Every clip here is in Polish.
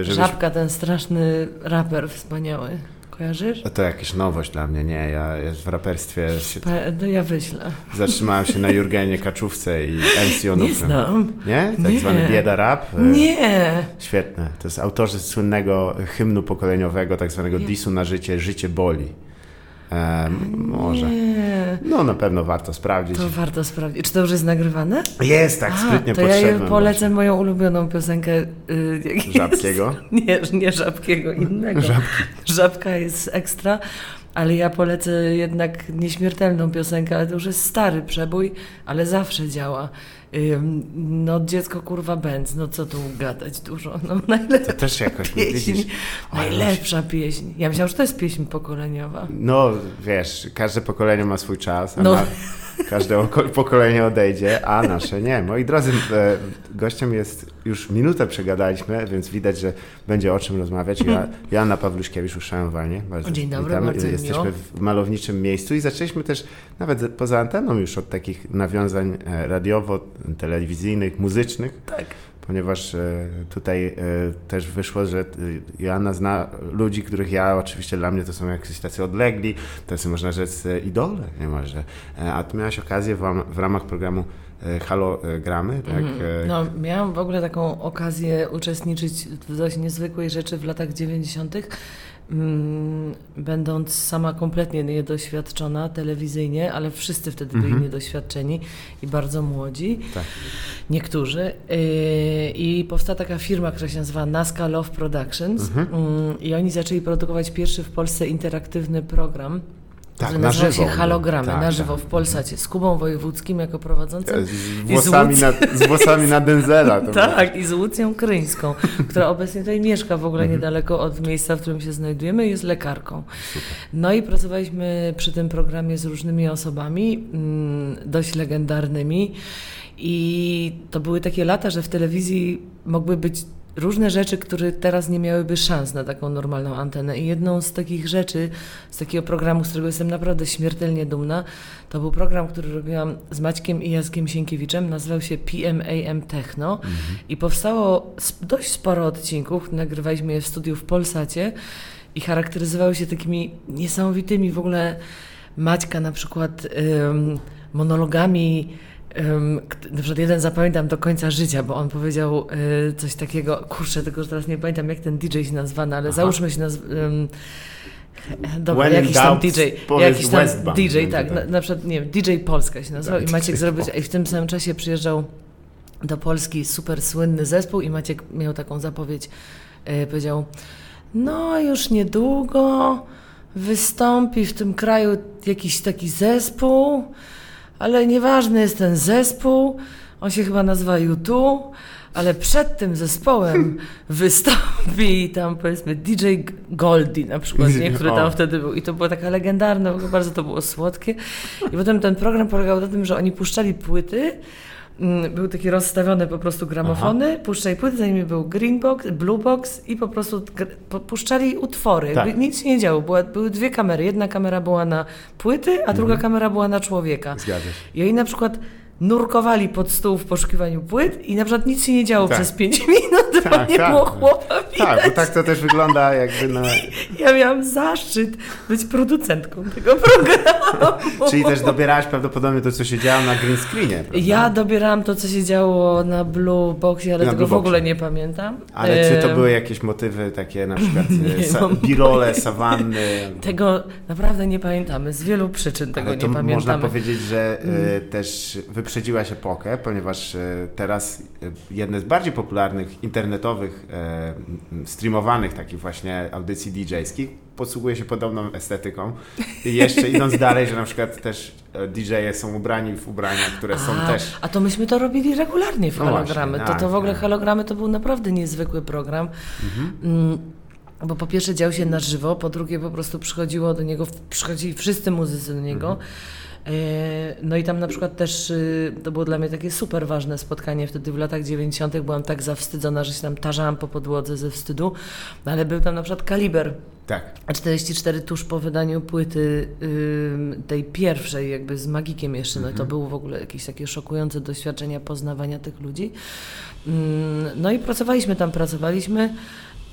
Żebyś... Żabka, ten straszny raper wspaniały. Kojarzysz? To jakaś nowość dla mnie, nie? Ja w raperstwie się... No ja wyślę. Zatrzymałem się na Jurgenie Kaczówce i MC Onufem. Nie znam. Nie? Tak Nie. zwany bieda rap? Nie! Świetne. To jest autorzy słynnego hymnu pokoleniowego, tak zwanego disu na życie, Życie boli. E, może. Nie. No na pewno warto sprawdzić. To warto sprawdzić. Czy to już jest nagrywane? Jest tak, A, sprytnie to ja polecę moją ulubioną piosenkę. Y, właśnie. Żabkiego. Jest, nie, nie żabkiego, innego. Żabki. Żabka jest ekstra, ale ja polecę jednak nieśmiertelną piosenkę, ale to już jest stary przebój, ale zawsze działa. No dziecko kurwa bęc, no co tu gadać dużo, no To najlepsza też jakoś nie pieśń, najlepsza pieśń. Ja myślałam, że to jest pieśń pokoleniowa. No wiesz, każde pokolenie ma swój czas, a No. na, każde oko- pokolenie odejdzie, a nasze nie. Moi drodzy, e, gościem jest, już minutę przegadaliśmy, więc widać, że będzie o czym rozmawiać. Ja, Joanna Pawluśkiewicz, uszanowanie. Bardzo Dzień dobry, witamy. bardzo Jesteśmy miło. w malowniczym miejscu i zaczęliśmy też nawet poza anteną już od takich nawiązań e, radiowo-telewizyjnych, muzycznych. Tak. ponieważ e, tutaj e, też wyszło, że e, Joanna zna ludzi, których ja oczywiście dla mnie to są jacyś tacy odlegli, tacy można rzec idole niemalże. A ty miałaś okazję w, ram- w ramach programu e, Halo e, Gramy, tak? e, No, miałam w ogóle taką okazję uczestniczyć w dość niezwykłej rzeczy w latach 90., mm, będąc sama kompletnie niedoświadczona telewizyjnie, ale wszyscy wtedy byli niedoświadczeni i bardzo młodzi, Tak. niektórzy. Yy, I powstała taka firma, która się nazywa Nazca Love Productions Mhm. Mm, i oni zaczęli produkować pierwszy w Polsce interaktywny program. Tak, na żywo. się Halogramy, Tak, na żywo tak. w Polsacie, z Kubą Wojewódzkim jako prowadzącym. Z I z włosami, na, Łuc- z włosami na Denzela. Tak, i z Łucją Kryńską, która obecnie tutaj mieszka w ogóle niedaleko od miejsca, w którym się znajdujemy, jest lekarką. No i pracowaliśmy przy tym programie z różnymi osobami, mm, dość legendarnymi. I to były takie lata, że w telewizji mogły być różne rzeczy, które teraz nie miałyby szans na taką normalną antenę. I jedną z takich rzeczy, z takiego programu, z którego jestem naprawdę śmiertelnie dumna, to był program, który robiłam z Maćkiem i Jackiem Sienkiewiczem. Nazywał się PMAM Techno i powstało dość sporo odcinków. Nagrywaliśmy je w studiu w Polsacie i charakteryzowały się takimi niesamowitymi w ogóle Maćka na przykład ym, monologami na przykład jeden zapamiętam do końca życia, bo on powiedział y, coś takiego, kurczę, tego już teraz nie pamiętam jak ten DJ się nazwany, ale Aha. załóżmy się nazw... Ym, dobra, When jakiś tam DJ, jakiś tam DJ, tak, tak. na, na przykład, nie wiem, DJ Polska się nazywał Tak, i Maciek zrobił, i w tym samym czasie przyjeżdżał do Polski super słynny zespół i Maciek miał taką zapowiedź, e, powiedział, no już niedługo wystąpi w tym kraju jakiś taki zespół, ale nieważny jest ten zespół, on się chyba nazywa U2, ale przed tym zespołem wystąpi tam powiedzmy DJ Goldie na przykład, nie, który tam wtedy był. I to było taka legendarne, bardzo to było słodkie. I potem ten program polegał na tym, że oni puszczali płyty, Były takie rozstawione po prostu gramofony, puszczali płyty, za nimi był green box, blue box i po prostu puszczali utwory. Tak. Nic się nie działo. Była, były dwie kamery. Jedna kamera była na płyty, a druga kamera była na człowieka. Zgadza się. I oni na przykład nurkowali pod stół w poszukiwaniu płyt i na przykład nic się nie działo Tak. przez pięć minut, bo Tak, nie tak. było chłopa Tak, widać. bo tak to też wygląda jakby na... Ja miałam zaszczyt być producentką tego programu. Czyli też dobierałaś prawdopodobnie to, co się działo na green screenie, prawda? Ja dobierałam to, co się działo na Blue Boxie, ale Na tego Blue w ogóle Boxie. nie pamiętam. Ale czy to były jakieś motywy takie na przykład e, Nie sa- mam birole, sawanny? Tego naprawdę nie pamiętamy. Z wielu przyczyn tego Ale nie można pamiętamy. powiedzieć, że e, też wyprzedziłaś epokę, ponieważ e, teraz e, jedne z bardziej popularnych internetowych, e, streamowanych takich właśnie audycji DJ-skich posługuje się podobną estetyką. I jeszcze idąc dalej, że na przykład też DJ-e są ubrani w ubrania, które są a, też... a to myśmy to robili regularnie w No hologramy. właśnie, to, to w tak, ogóle tak. hologramy to był naprawdę niezwykły program. Mm, Bo po pierwsze dział się na żywo, po drugie po prostu przychodziło do niego, przychodzili wszyscy muzycy do niego. Mhm. E, No i tam na przykład też y, to było dla mnie takie super ważne spotkanie. Wtedy w latach 90. byłam tak zawstydzona, że się tam tarzałam po podłodze ze wstydu. No ale był tam na przykład kaliber Tak. a 44 tuż po wydaniu płyty tej pierwszej, jakby z Magikiem jeszcze, no to było w ogóle jakieś takie szokujące doświadczenia poznawania tych ludzi. No i pracowaliśmy tam, pracowaliśmy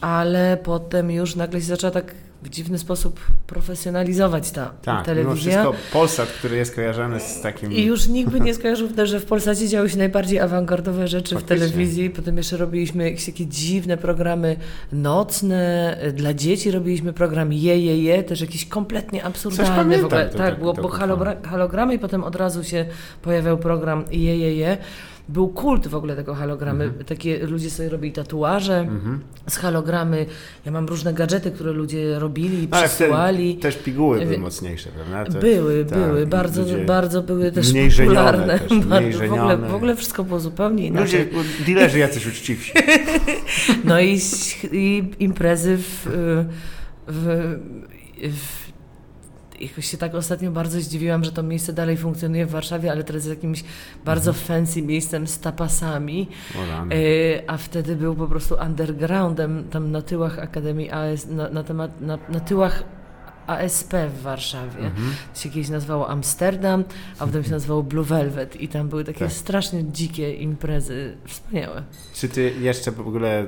ale potem już nagle się zaczęła tak w dziwny sposób profesjonalizować ta tak, telewizja. Tak, Polsat, który jest kojarzony z takim... I już nikt by nie skojarzył, że w Polsacie działy się najbardziej awangardowe rzeczy Faktycznie. w telewizji. Potem jeszcze robiliśmy jakieś takie dziwne programy nocne, dla dzieci robiliśmy program Je, Je, Je, też jakiś kompletnie absurdalny w ogóle. tak, tak, było, bo halogramy i potem od razu się pojawiał program Je, Je, Je był kult w ogóle tego halogramy. Mhm. Takie ludzie sobie robili tatuaże mhm. z halogramy. Ja mam różne gadżety, które ludzie robili i przesyłali. też piguły były mocniejsze, prawda? To, były, tak, były. Bardzo, bardzo były też mniej popularne. Też, mniej w, ogóle, w ogóle wszystko było zupełnie inaczej. Ludzie, dealerzy jacyś uczciwsi. no i, i imprezy w, w, w jakoś się tak ostatnio bardzo zdziwiłam, że to miejsce dalej funkcjonuje w Warszawie, ale teraz jest jakimś bardzo mhm. fancy miejscem z tapasami. E, a wtedy był po prostu undergroundem tam na tyłach Akademii AS, na, na, temat, na, na tyłach ASP w Warszawie. Mhm. To się kiedyś nazywało Amsterdam, a potem się nazywało Blue Velvet i tam były takie tak. strasznie dzikie imprezy, wspaniałe. Czy ty jeszcze w ogóle e,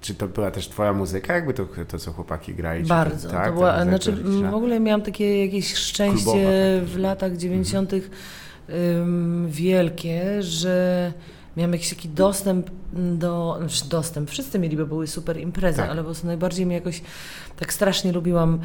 czy to była też twoja muzyka, jakby to, to co chłopaki grali? Bardzo. tak, to była, znaczy, w ogóle miałam takie jakieś szczęście w latach 90. Mhm. wielkie, że miałam jakiś taki dostęp do, znaczy dostęp, wszyscy mieli, bo były super imprezy, tak. ale po prostu najbardziej mi jakoś tak strasznie lubiłam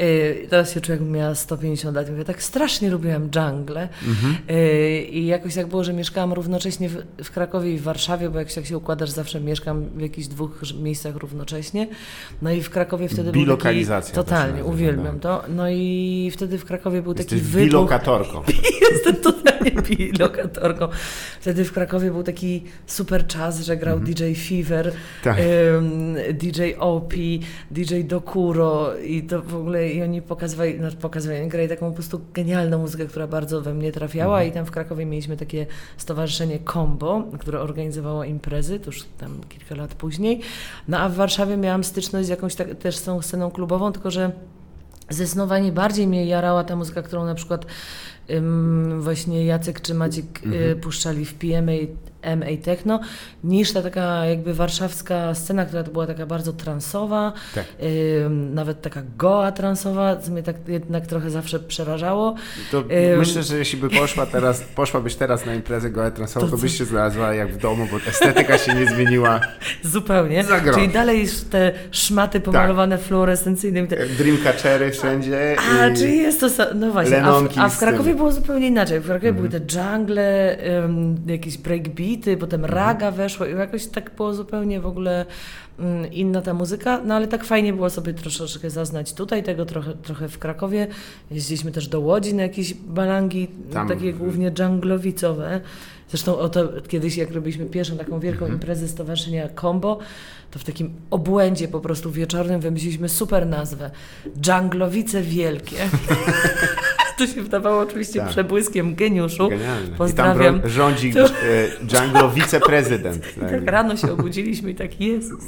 Y, teraz się czuję, jakbym miała 150 lat. Mówię, tak strasznie lubiłam dżunglę. Mhm. Y, I jakoś tak było, że mieszkałam równocześnie w, w, Krakowie i w Warszawie, bo jak się, jak się układasz, zawsze mieszkam w jakichś dwóch miejscach równocześnie. No i w Krakowie wtedy był taki... Totalnie, uwielbiam to. No i wtedy w Krakowie był Jesteś taki wybuch... bilokatorką. Jestem totalnie bilokatorką. Wtedy w Krakowie był taki super czas, że grał mhm. DJ Fever, tak. um, DJ OP, DJ Dokuro i to w ogóle i oni pokazywali, no, pokazywali, oni grali taką po prostu genialną muzykę, która bardzo we mnie trafiała mhm. i tam w Krakowie mieliśmy takie stowarzyszenie Combo, które organizowało imprezy, to już tam kilka lat później. No a w Warszawie miałam styczność z jakąś tak, też z tą sceną klubową, tylko że zdecydowanie bardziej mnie jarała ta muzyka, którą na przykład właśnie Jacek czy Maciek y, mhm. puszczali w PMA MA Techno, niż ta taka jakby warszawska scena, która to była taka bardzo transowa, tak. y, nawet taka goa transowa, co mnie tak jednak trochę zawsze przerażało. To y, myślę, że jeśli by poszła teraz, poszłabyś teraz na imprezę goa transową, to, to byś się znalazła jak w domu, bo estetyka się nie zmieniła. Zupełnie. Czyli dalej te szmaty pomalowane tak. fluorescencyjnymi. Te... Dreamcatchery wszędzie. A, i... czyli jest to, no właśnie, a w, a w Krakowie było zupełnie inaczej. W Krakowie były te jungle, um, jakieś breakbeat, bity, potem mhm. raga weszło i jakoś tak było zupełnie w ogóle mm, inna ta muzyka, no ale tak fajnie było sobie troszeczkę zaznać tutaj tego, trochę, trochę w Krakowie. Jeździliśmy też do Łodzi na jakieś balangi, Tam. takie głównie dżunglowicowe. Zresztą oto kiedyś, jak robiliśmy pierwszą taką wielką mhm. imprezę stowarzyszenia Combo, to w takim obłędzie po prostu wieczornym wymyśliliśmy super nazwę. Dżunglowice Wielkie. to się wydawało oczywiście tak. przebłyskiem geniuszu. Genialne. Pozdrawiam. I tam rządzi to... Django wiceprezydent. Tak. tak rano się obudziliśmy i tak, Jezus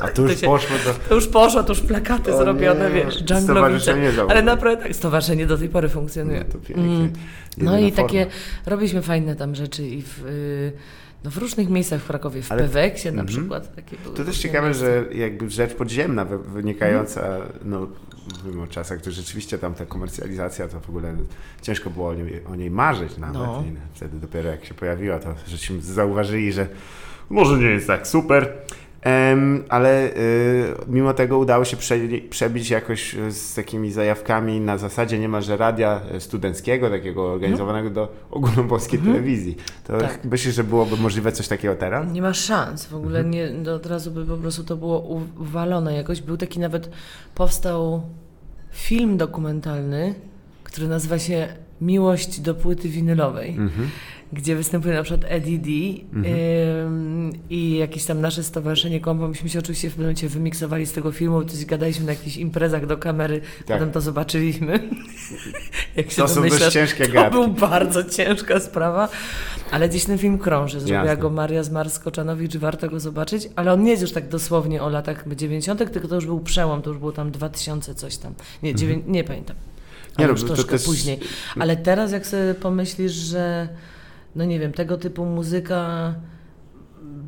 A to już to się, poszło. To... to już poszło, to już plakaty o zrobione, nie, wiesz, Dżanglowice. Ale naprawdę tak, stowarzyszenie do tej pory funkcjonuje. No, mm. no i forma. takie, robiliśmy fajne tam rzeczy i w... Y no w różnych miejscach w Krakowie, w Ale, Peweksie na mm -hmm. przykład. Takie były to też ciekawe, miejsca. że jakby rzecz podziemna wynikająca, mm. no mówimy o czasach, to rzeczywiście tam ta komercjalizacja to w ogóle ciężko było o niej, o niej marzyć nawet. No. I wtedy dopiero jak się pojawiła, to żeśmy zauważyli, że może nie jest tak super ale y, mimo tego udało się przebić jakoś z takimi zajawkami na zasadzie niemalże radia studenckiego, takiego organizowanego do ogólnopolskiej mhm. telewizji. To tak. myślisz, że byłoby możliwe coś takiego teraz? Nie ma szans. W ogóle mhm. nie, od razu by po prostu to było uwalone jakoś. Był taki nawet, powstał film dokumentalny, który nazywa się Miłość do płyty winylowej. Mhm gdzie występuje na przykład Eddie D mhm. i jakieś tam nasze stowarzyszenie Kombo. Myśmy się oczywiście w pewnym momencie wymiksowali z tego filmu, coś gadaliśmy na jakichś imprezach do kamery, tak. potem to zobaczyliśmy. Jak się to są dość ciężkie gadki. To był bardzo ciężka sprawa, ale gdzieś ten film krąży. Zrobiła Jasne. go Maria Zmarskoczanowicz, warto go zobaczyć, ale on nie jest już tak dosłownie o latach 90., tylko to już był przełom, to już było tam 2000 coś tam. Nie, mhm. nie pamiętam. Nie, no, już troszkę to też... później. Ale teraz jak sobie pomyślisz, że no nie wiem, tego typu muzyka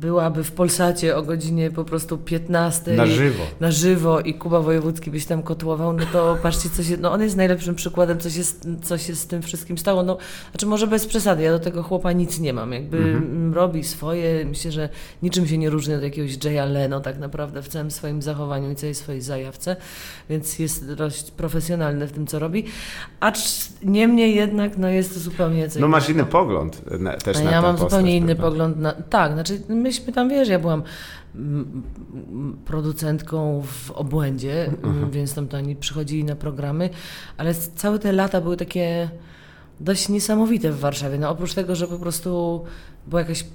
byłaby w Polsacie o godzinie po prostu 15 Na żywo. na żywo i Kuba Wojewódzki byś tam kotłował, no to patrzcie, co się, no on jest najlepszym przykładem, co się, z- co się z tym wszystkim stało. No, znaczy może bez przesady, ja do tego chłopa nic nie mam, jakby mm, robi swoje, myślę, że niczym się nie różni od jakiegoś Jaya Leno tak naprawdę w całym swoim zachowaniu i całej swojej zajawce, więc jest dość profesjonalny w tym, co robi, acz niemniej jednak, no jest to zupełnie No masz inny pogląd na, też A na ja mam postać, zupełnie inny prawda? pogląd na. Tak, znaczy myśmy tam wiesz, ja byłam producentką w obłędzie, Mhm. więc tam to oni przychodzili na programy, ale całe te lata były takie dość niesamowite w Warszawie. No oprócz tego, że po prostu była jakaś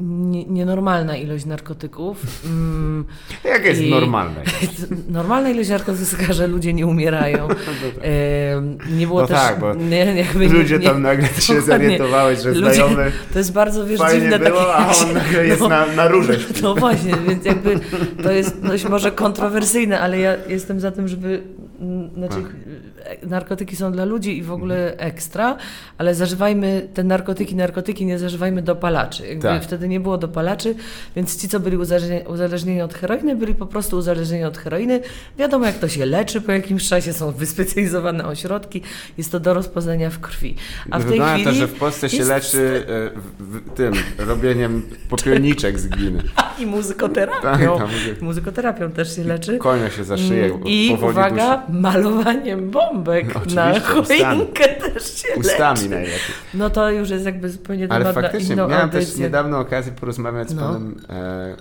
nie, nienormalna ilość narkotyków. mm, Jak jest I- normalne? Normalna ilość narkotyków jest taka, że ludzie nie umierają. Em, nie było No też. tak, bo nie, Ludzie nie, tam nagle się dokładnie. zorientowałeś, że Ludzie- znajomy To jest bardzo, wiesz, dziwne było, takie... a on nagle jest no, na, na róże. No właśnie, więc jakby to jest dość może kontrowersyjne, ale ja jestem za tym, żeby... Znaczy, narkotyki są dla ludzi i w ogóle ekstra, ale zażywajmy te narkotyki, narkotyki, nie zażywajmy dopalaczy. Jakby Tak. Wtedy nie było dopalaczy, więc ci, co byli uzależnieni, od heroiny, byli po prostu uzależnieni od heroiny. Wiadomo, jak to się leczy po jakimś czasie, są wyspecjalizowane ośrodki, jest to do rozpoznania w krwi. A w tej Wygląda chwili... to, że w Polsce się jest- leczy e, tym robieniem popielniczek z gliny. I muzykoterapią. Tak, tam mówię. Muzykoterapią też się leczy. Konia się za szyję Mm, I uwaga, malowaniem No, na choinkę też się. Ustami leczy. najlepiej. No to już jest jakby zupełnie Ale faktycznie, inną miałem też audycję. niedawno okazję porozmawiać z No. panem e,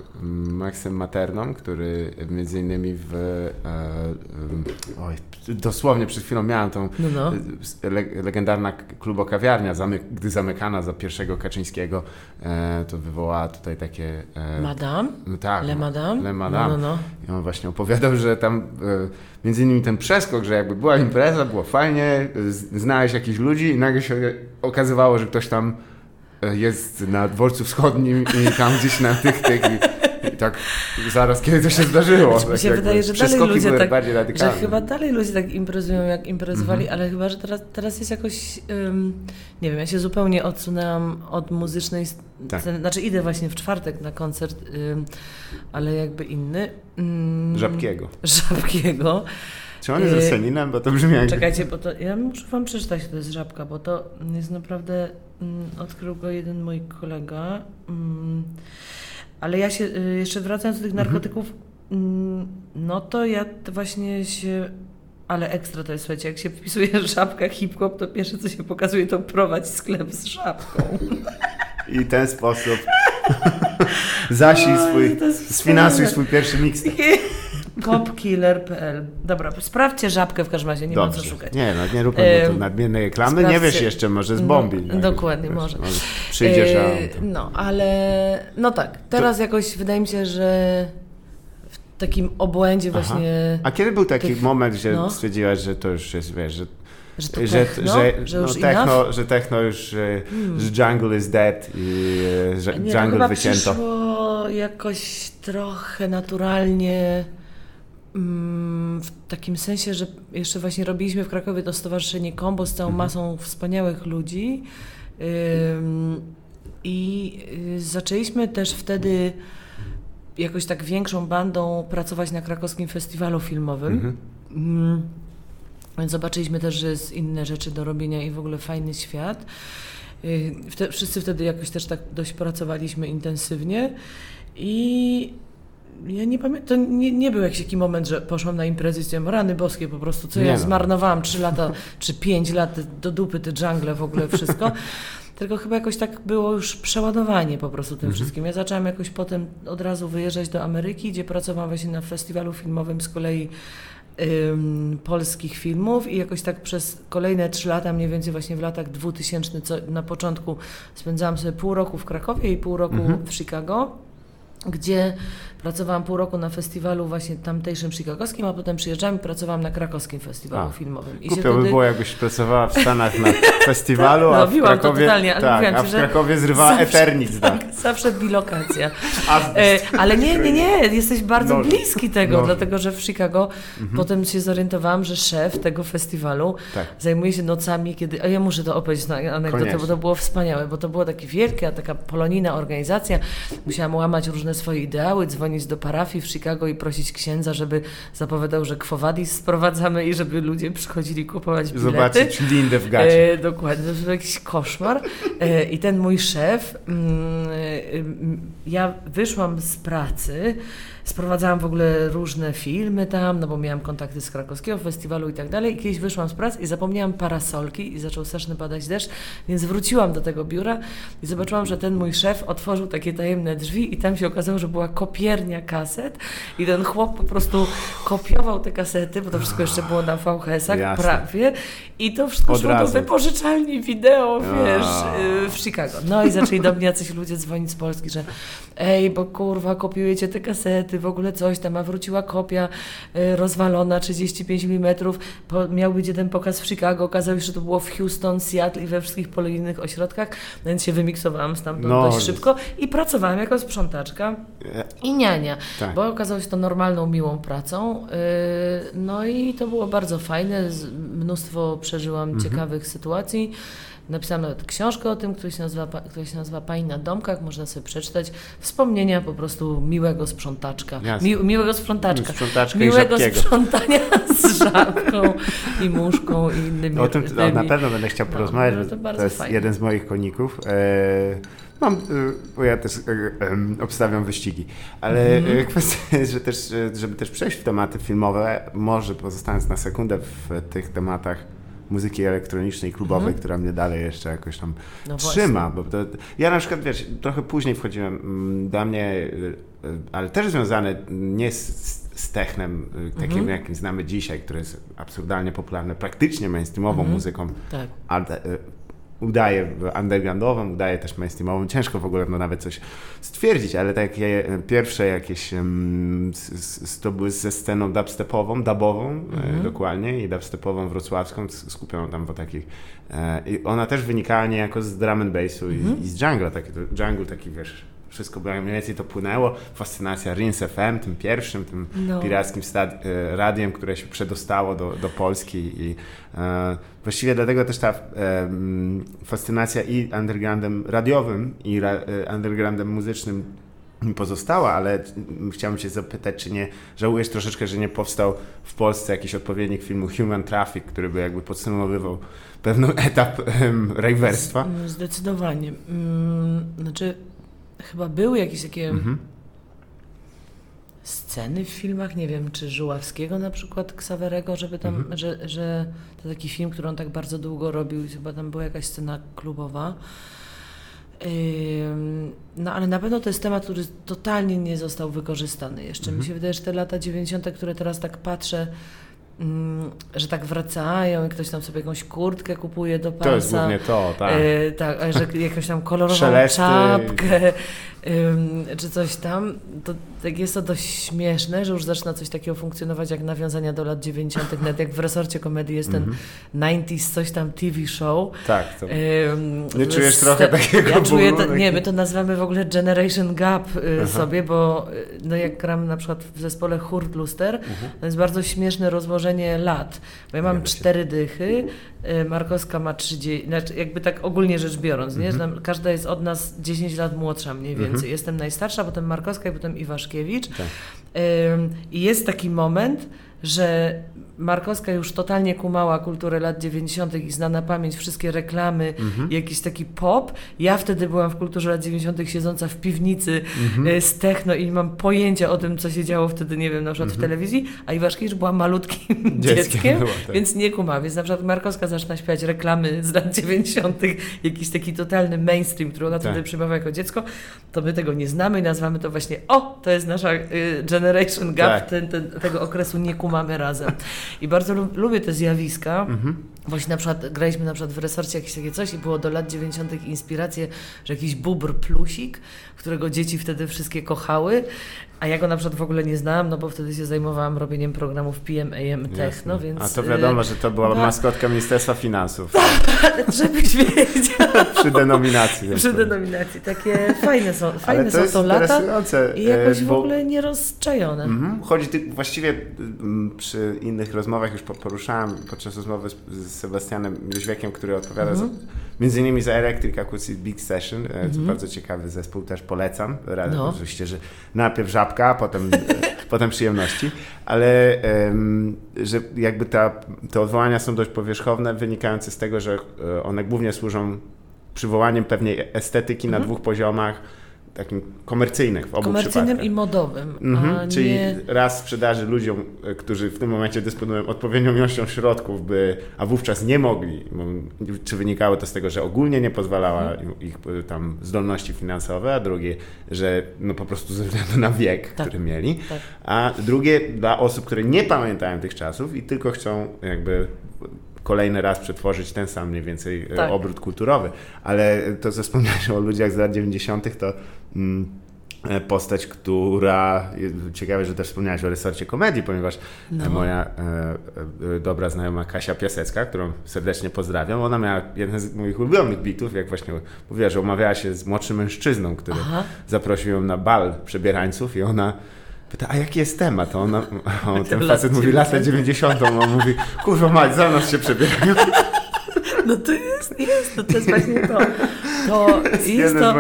Maxem Materną, który między innymi w... E, e, oj, dosłownie przed chwilą miałem tą No, no. e, le, legendarna klubokawiarnia, zamy, gdy zamykana za pierwszego Kaczyńskiego, e, to wywołała tutaj takie... E, Madame? no tak, Le Madame? Le Madame. No, no, no. I on właśnie opowiadał, że tam e, między innymi ten przeskok, że jakby była impreza, było fajnie, znałeś jakichś ludzi i nagle się okazywało, że ktoś tam e, jest na dworcu wschodnim i tam gdzieś na tych, tych i, tak zaraz kiedy to się zdarzyło. Znaczy, mi tak się jakby wydaje, że dalej ludzie tak- bardziej Że chyba dalej ludzie tak imprezują, jak imprezowali, Mhm. ale chyba, że teraz, teraz jest jakoś, ym, nie wiem, ja się zupełnie odsunęłam od muzycznej Tak. sceny. Znaczy idę właśnie w czwartek na koncert, ym, ale jakby inny. Ym, Żabkiego. Żabkiego. Czy on jest Yy, Roseninem? Bo to brzmi jak... Czekajcie, bo to ja muszę wam przeczytać, to jest żabka, bo to jest naprawdę, mm, odkrył go jeden mój kolega. Ale ja się, y, jeszcze wracając do tych narkotyków, mm, no to ja właśnie się, ale ekstra to jest, słuchajcie, jak się wpisuje żabka hip-hop, to pierwsze co się pokazuje to prowadź sklep z żabką. I w ten sposób zasij Oj, swój, sfinansuj swój pierwszy mixtape. Popkiller.pl Dobra, sprawdźcie żabkę w każdym razie, nie ma co Dobrze. szukać. Nie, no nie róbmy Ym, nadmiernej reklamy. Nie sprawdźcie- wiesz jeszcze, może z bombi. No, dokładnie, może. Przyjdziesz, a... Yy, No, ale no tak, teraz jakoś wydaje mi się, że w takim obłędzie Aha. właśnie, A kiedy był taki tych- moment, że no. stwierdziłaś, że to już jest, wiesz, że, że to że, techno, że, że no, już techno, że techno już, e, Hmm. że jungle is dead i e, że Nie, no, jungle chyba wycięto. przyszło jakoś trochę naturalnie w takim sensie, że jeszcze właśnie robiliśmy w Krakowie to stowarzyszenie Kombo z całą Mhm. masą wspaniałych ludzi i y, zaczęliśmy też wtedy jakoś tak większą bandą pracować na krakowskim festiwalu filmowym. Mhm. Mm, Więc zobaczyliśmy też, że jest inne rzeczy do robienia i w ogóle fajny świat. Y, wszyscy wtedy jakoś też tak dość pracowaliśmy intensywnie i ja nie pamiętam, to nie, nie był jakiś taki moment, że poszłam na imprezę i stwierdziłam, rany boskie po prostu, co Nie ja no. zmarnowałam trzy lata, czy pięć lat do dupy, te jungle w ogóle wszystko. Tylko chyba jakoś tak było już przeładowanie po prostu tym wszystkim. Ja zaczęłam jakoś potem od razu wyjeżdżać do Ameryki, gdzie pracowałam właśnie na festiwalu filmowym z kolei ym, polskich filmów i jakoś tak przez kolejne trzy lata, mniej więcej właśnie w latach 2000, co na początku spędzałam sobie pół roku w Krakowie i pół roku Mhm. w Chicago, gdzie pracowałam pół roku na festiwalu właśnie tamtejszym chicagowskim, a potem przyjeżdżałam i pracowałam na krakowskim festiwalu A. filmowym. I się by wtedy- było, jakbyś pracowała w Stanach na festiwalu, Tak, a w robiłam to Krakowie, totalnie, ale tak, a w Krakowie zrywała zawsze- Eternit. Tak. Tak, zawsze bilokacja. E, ale nie, nie, nie, jesteś bardzo Noże. bliski tego, Noże. dlatego że w Chicago potem się zorientowałam, że szef tego festiwalu Tak. zajmuje się nocami, kiedy. A ja muszę to opowiedzieć na anegdotę, Koniecznie. bo to było wspaniałe, bo to było takie wielkie, taka polonijna organizacja. Musiałam łamać różne swoje ideały, dzwonić do parafii w Chicago i prosić księdza, żeby zapowiadał, że kwowadis sprowadzamy i żeby ludzie przychodzili kupować bilety. Zobaczyć Lindę w gacie. E, dokładnie, to był jakiś koszmar. E, I ten mój szef, mm, e, mm, ja wyszłam z pracy, sprowadzałam w ogóle różne filmy tam, no bo miałam kontakty z krakowskiego festiwalu i tak dalej. I kiedyś wyszłam z pracy i zapomniałam parasolki i zaczął straszny padać deszcz, więc wróciłam do tego biura i zobaczyłam, że ten mój szef otworzył takie tajemne drzwi i tam się okazało, że była kopiernia kaset i ten chłop po prostu kopiował te kasety, bo to wszystko jeszcze było na VHS-ach prawie i to wszystko Od szło do razu. wypożyczalni wideo, wiesz, y, w Chicago. No i zaczęli do mnie jacyś ludzie dzwonić z Polski, że ej, bo kurwa, kopiujecie te kasety, w ogóle coś tam, a wróciła kopia y, rozwalona, 35 mm, po, miał być jeden pokaz w Chicago, okazało się, że to było w Houston, Seattle i we wszystkich polonijnych ośrodkach, więc się wymiksowałam stamtąd No, dość szybko i pracowałam jako sprzątaczka E, i niania, Tak. bo okazało się to normalną, miłą pracą. Yy, No i to było bardzo fajne, mnóstwo przeżyłam Mhm. ciekawych sytuacji. Napisałam nawet książkę o tym, która się, nazywa, która się nazywa Pani na domkach, można sobie przeczytać. Wspomnienia po prostu miłego sprzątaczka. Mi, miłego sprzątaczka. Sprzątaczka i miłego rzadkiego. sprzątania z żabką i muszką i innymi O tym na pewno będę chciał No, porozmawiać, no to to, jest fajnie. jeden z moich koników. E, mam, e, bo ja też e, obstawiam wyścigi, ale e, kwestia jest, że też, żeby też przejść w tematy filmowe, może pozostając na sekundę w tych tematach muzyki elektronicznej, klubowej, która mnie dalej jeszcze jakoś tam Mhm. No trzyma. Bo to, ja na przykład, wiesz, trochę później wchodziłem, mm, dla mnie, e, ale też związane nie z, z technem, e, takim Mhm. jakim znamy dzisiaj, które jest absurdalnie popularne, praktycznie mainstreamową Mhm. muzyką, Tak. a, e, udaje undergroundową, udaje też mainstreamową. Ciężko w ogóle no, nawet coś stwierdzić, ale takie pierwsze jakieś to były ze sceną dubstepową, dubową Mhm. e, dokładnie i dubstepową wrocławską, skupioną tam w takich e, i ona też wynikała niejako z drum and bassu Mhm. i, i z jungle, taki, jungle taki wiesz, wszystko było, mniej więcej to płynęło, fascynacja Rinse FM, tym pierwszym, tym No. pirackim stad- e, radiem, które się przedostało do, do Polski i e, właściwie dlatego też ta e, m, fascynacja i undergroundem radiowym i ra, e, undergroundem muzycznym mi pozostała, ale mm, chciałbym Cię zapytać, czy nie żałujesz troszeczkę, że nie powstał w Polsce jakiś odpowiednik filmu Human Traffic, który by jakby podsumowywał pewien etap um, rejwerstwa? Mm, Zdecydowanie. Mm, Znaczy, chyba były jakieś takie Mhm. sceny w filmach, nie wiem, czy Żuławskiego na przykład, Ksawerego, żeby tam, Mhm. że, że to taki film, który on tak bardzo długo robił i chyba tam była jakaś scena klubowa. No ale na pewno to jest temat, który totalnie nie został wykorzystany jeszcze. Mhm. Mi się wydaje, że te lata 90., które teraz tak patrzę, że tak wracają i ktoś tam sobie jakąś kurtkę kupuje do pasa. To jest głównie to, tak. E, tak, że jakąś tam kolorową Szelesty. czapkę, czy coś tam, to tak jest to dość śmieszne, że już zaczyna coś takiego funkcjonować jak nawiązania do lat 90., nawet jak w resorcie komedii jest ten Mhm. 90s coś tam TV show. Tak, to... Nie czujesz trochę takiego Ja czuję, to, nie, my to nazywamy w ogóle Generation Gap y, sobie, bo y, no jak gram na przykład w zespole Hurt Luster, Mhm. to jest bardzo śmieszne rozłożenie lat. Bo ja mam cztery dychy, y, Markowska ma 30, znaczy jakby tak ogólnie rzecz biorąc, nie? Mhm. każda jest od nas 10 lat młodsza mniej więcej. Mhm. Jestem najstarsza, potem Markowska i potem Iwaszkiewicz. Tak. I jest taki moment, że Markowska już totalnie kumała kulturę lat 90. i zna na pamięć wszystkie reklamy, Mhm. jakiś taki pop. Ja wtedy byłam w kulturze lat 90. siedząca w piwnicy Mhm. y, z techno i nie mam pojęcia o tym, co się działo wtedy, nie wiem, na przykład w Mhm. telewizji, a Iwaszkiewicz była malutkim Dzieckiem dzieckiem, była, tak. więc nie kuma. Więc na przykład Markowska zaczyna śpiewać reklamy z lat 90., jakiś taki totalny mainstream, który ona Tak. wtedy przyjmowała jako dziecko, to my tego nie znamy i nazywamy to właśnie, o, to jest nasza y, generation gap, Tak. ten, ten, tego okresu nie kumamy razem. I bardzo lu- lubię te zjawiska, Mhm. Właśnie na przykład graliśmy na przykład w resorcie jakieś takie coś i było do lat 90. inspiracje, że jakiś bubr plusik, którego dzieci wtedy wszystkie kochały, a ja go na przykład w ogóle nie znałam, no bo wtedy się zajmowałam robieniem programów PM, AM, Techno, więc... A to wiadomo, że to była ba- maskotka Ministerstwa Finansów Żebyś wiedział. przy denominacji. Przy denominacji. Takie fajne są, Ale fajne to są jest to lata i jakoś w bo- ogóle nierozczajone. Mhm. Chodzi ty, właściwie mm, przy innych rozmowach już po- poruszałem podczas rozmowy z Sebastianem Jóźwiekiem, który odpowiada Mhm. za, między innymi za Electric Acoustic Big Session. E, To bardzo ciekawy zespół, też polecam. Radzę Mhm. No. oczywiście, że najpierw żabka, potem, e, potem przyjemności, ale że jakby ta, te odwołania są dość powierzchowne, wynikające z tego, że e, one głównie służą przywołaniem pewnej estetyki na dwóch poziomach, takim komercyjnych w obu Komercyjnym i modowym, Mhm, czyli nie... raz sprzedaży ludziom, e, którzy w tym momencie dysponują odpowiednią ilością środków, by, a wówczas nie mogli, czy wynikało to z tego, że ogólnie nie pozwalała Mhm. ich e, tam zdolności finansowe, a drugie, że no po prostu ze względu na wiek, Tak. który mieli, Tak. a drugie dla osób, które nie pamiętają tych czasów i tylko chcą jakby kolejny raz przetworzyć ten sam mniej więcej e, Tak. obrót kulturowy. Ale to, co wspomniałeś o ludziach z lat 90., to mm, e, postać, która, ciekawe, że też wspomniałeś o resorcie komedii, ponieważ No. e, moja e, e, dobra znajoma Kasia Piasecka, którą serdecznie pozdrawiam, ona miała jeden z moich ulubionych bitów, jak właśnie mówiła, że umawiała się z młodszym mężczyzną, który Aha. zaprosił ją na bal przebierańców i ona pyta, a jaki jest temat? Ona, a ten facet mówi lata 90. A on mówi, kurwa mać, za nas się przebierają. No to jest, jest, to, to jest właśnie to. To jest Jeden to,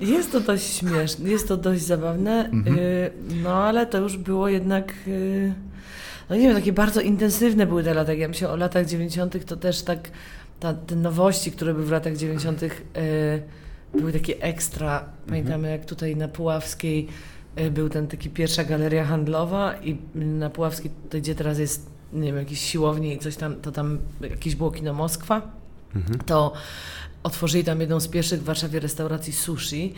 jest to dość śmieszne, jest to dość zabawne, Mhm. y, no ale to już było jednak, y, no nie wiem, takie bardzo intensywne były te lata. Jak ja myślę o latach 90. to też tak, ta, te nowości, które były w latach 90. Y, były takie ekstra. Pamiętamy jak tutaj na Puławskiej był ten taki pierwsza galeria handlowa i na Puławskiej, gdzie teraz jest, nie wiem, jakieś siłownie i coś tam, to tam jakieś było kino Moskwa, to otworzyli tam jedną z pierwszych w Warszawie restauracji sushi.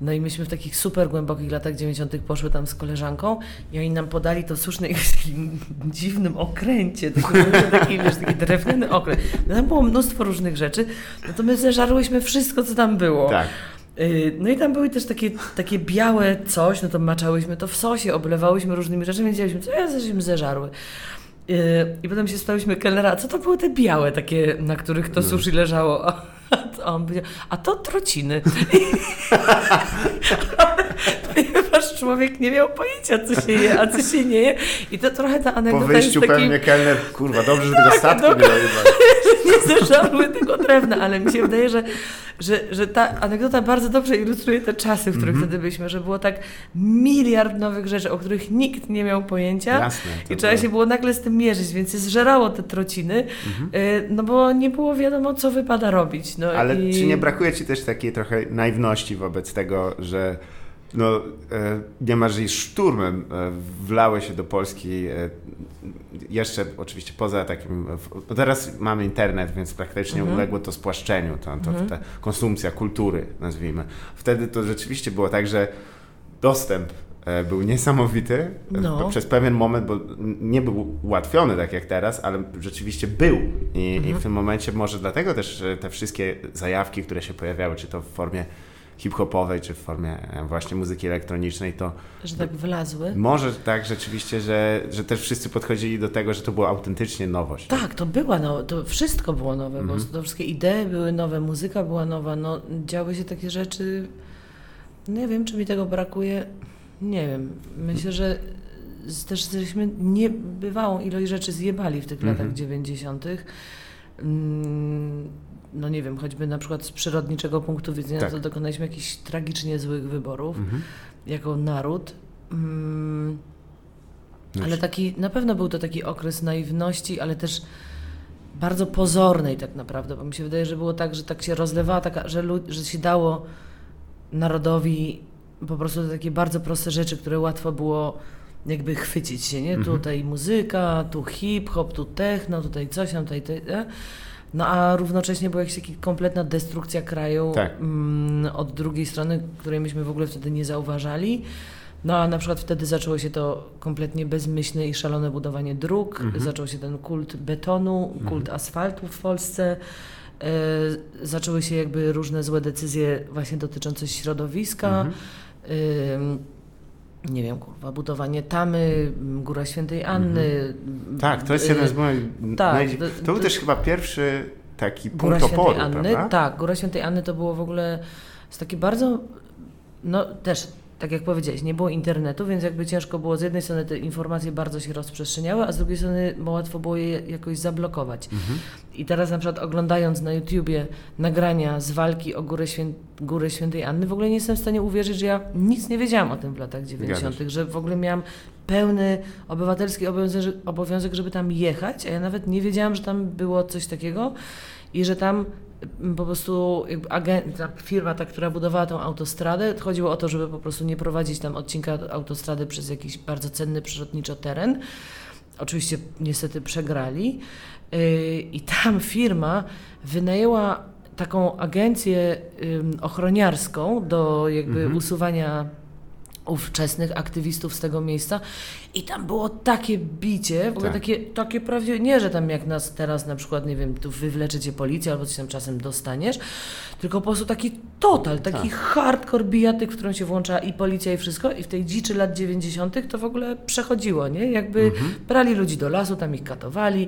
No i myśmy w takich super głębokich latach 90. poszły tam z koleżanką i oni nam podali to sushi na takim dziwnym okręcie, takim, taki, wiesz, taki drewniany okręt. No tam było mnóstwo różnych rzeczy, no to my zeżarłyśmy wszystko, co tam było. Tak. Y, No i tam były też takie, takie białe coś, no to maczałyśmy to w sosie, oblewałyśmy różnymi rzeczami, wiedzieliśmy, co ja żeśmy zeżarły. Y, I potem się spytałyśmy kelnera, a co to były te białe takie, na których to sushi leżało? A on powiedział, a to trociny. Człowiek nie miał pojęcia, co się je, a co się nie je. I to trochę ta Po anegdota wyjściu jest takim... pewnie kelner, kurwa, dobrze, że tego statku nie dokładnie. dojebali. nie zeżarły tego drewna, ale mi się wydaje, że, że, że ta anegdota bardzo dobrze ilustruje te czasy, w których Mhm. wtedy byliśmy, że było tak miliard nowych rzeczy, o których nikt nie miał pojęcia Jasne, i trzeba było- się było nagle z tym mierzyć, więc się zżerało te trociny, y, no bo nie było wiadomo, co wypada robić. No Ale i... czy nie brakuje ci też takiej trochę naiwności wobec tego, że no, e, niemalże szturmem e, wlały się do Polski e, jeszcze oczywiście poza takim, no teraz mamy internet, więc praktycznie Mhm. uległo to spłaszczeniu, to, to, ta konsumpcja kultury nazwijmy. Wtedy to rzeczywiście było tak, że dostęp był niesamowity No. przez pewien moment, bo nie był ułatwiony tak jak teraz, ale rzeczywiście był i, i w tym momencie może dlatego też te wszystkie zajawki, które się pojawiały, czy to w formie hip-hopowej, czy w formie e, właśnie muzyki elektronicznej, to Że tak wlazły. może tak rzeczywiście, że, że też wszyscy podchodzili do tego, że to była autentycznie nowość. Tak, to była no, to wszystko było nowe, Mhm. bo to wszystkie idee były nowe, muzyka była nowa, no działy się takie rzeczy, nie wiem, czy mi tego brakuje, nie wiem, myślę, że też żeśmy niebywałą ilość rzeczy zjebali w tych Mhm. latach 90. No nie wiem, choćby na przykład z przyrodniczego punktu widzenia, Tak. to dokonaliśmy jakichś tragicznie złych wyborów Mhm. jako naród. Mm, No ale taki, na pewno był to taki okres naiwności, ale też bardzo pozornej tak naprawdę, bo mi się wydaje, że było tak, że tak się rozlewała, taka, że, lud- że się dało narodowi po prostu takie bardzo proste rzeczy, które łatwo było jakby chwycić się, nie? Mhm. Tutaj muzyka, tu hip-hop, tu techno, tutaj coś tam, tutaj... tutaj? No a równocześnie była jakaś kompletna destrukcja kraju Tak. mm, od drugiej strony, której myśmy w ogóle wtedy nie zauważali. No a na przykład wtedy zaczęło się to kompletnie bezmyślne i szalone budowanie dróg, Mhm. zaczął się ten kult betonu, kult asfaltu w Polsce. E, zaczęły się jakby różne złe decyzje właśnie dotyczące środowiska. Mhm. Nie wiem, kurwa, budowanie tamy, Góra Świętej Anny. Tak, to jest y, jeden z moich. tak, naj... to- był to- też chyba pierwszy taki Góra punkt oporu, Świętej Anny, prawda? tak, Góra Świętej Anny to było w ogóle jest takie bardzo, no też, tak jak powiedziałeś, nie było internetu, więc jakby ciężko było, z jednej strony te informacje bardzo się rozprzestrzeniały, a z drugiej strony łatwo było je jakoś zablokować. Mhm. I teraz na przykład oglądając na YouTubie nagrania z walki o Górę, Świę... Górę Świętej Anny, w ogóle nie jestem w stanie uwierzyć, że ja nic nie wiedziałam o tym w latach 90., Zgadza że w ogóle miałam pełny obywatelski obowiązek, obowiązek, żeby tam jechać, a ja nawet nie wiedziałam, że tam było coś takiego i że tam po prostu agent, ta firma, ta, która budowała tą autostradę, chodziło o to, żeby po prostu nie prowadzić tam odcinka autostrady przez jakiś bardzo cenny przyrodniczo teren. Oczywiście niestety przegrali. Yy, I tam firma wynajęła taką agencję ochroniarską do jakby Mhm. usuwania ówczesnych aktywistów z tego miejsca i tam było takie bicie, w ogóle Tak. takie, takie prawdziwe, nie, że tam jak nas teraz na przykład, nie wiem, tu wywlecze cię policja albo coś tam czasem dostaniesz, tylko po prostu taki total, taki Tak. hardcore bijatyk, w którym się włącza i policja i wszystko i w tej dziczy lat 90. to w ogóle przechodziło, nie? Jakby brali ludzi do lasu, tam ich katowali.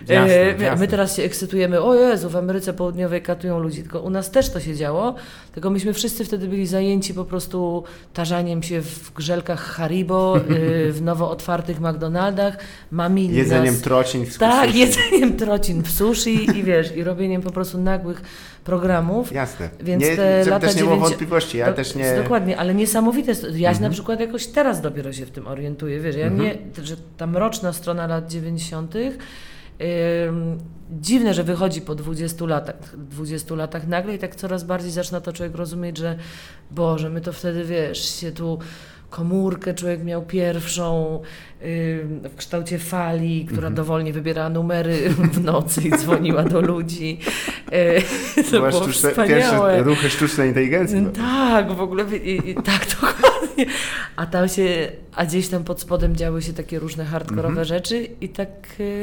Mhm. Jasne, E, jasne. My teraz się ekscytujemy, o Jezu, w Ameryce Południowej katują ludzi, tylko u nas też to się działo, tylko myśmy wszyscy wtedy byli zajęci po prostu tarzaniem się w grzelkach Haribo, y, w nowo otwartych McDonaldach, mamili Jedzeniem nas... trocin w Tak, sushi. jedzeniem trocin w sushi i wiesz, i robieniem po prostu nagłych programów. Jasne. Więc nie, te lata też nie było 90 wątpliwości, ja Do- też nie... Dokładnie, ale niesamowite. Ja Mhm. na przykład jakoś teraz dopiero się w tym orientuję. Wiesz, ja Mhm. nie, że ta mroczna strona lat 90. Ym, dziwne, że wychodzi po 20 latach, 20 latach nagle i tak coraz bardziej zaczyna to człowiek rozumieć, że Boże, my to wtedy wiesz, się tu komórkę człowiek miał pierwszą ym, w kształcie fali, która Mhm. dowolnie wybierała numery w nocy i dzwoniła do ludzi. E, to Była było sztuczne, pierwsze ruchy sztucznej inteligencji. Tak, w ogóle i, i, tak dokładnie. A tam się, a gdzieś tam pod spodem działy się takie różne hardkorowe Mhm. rzeczy i tak.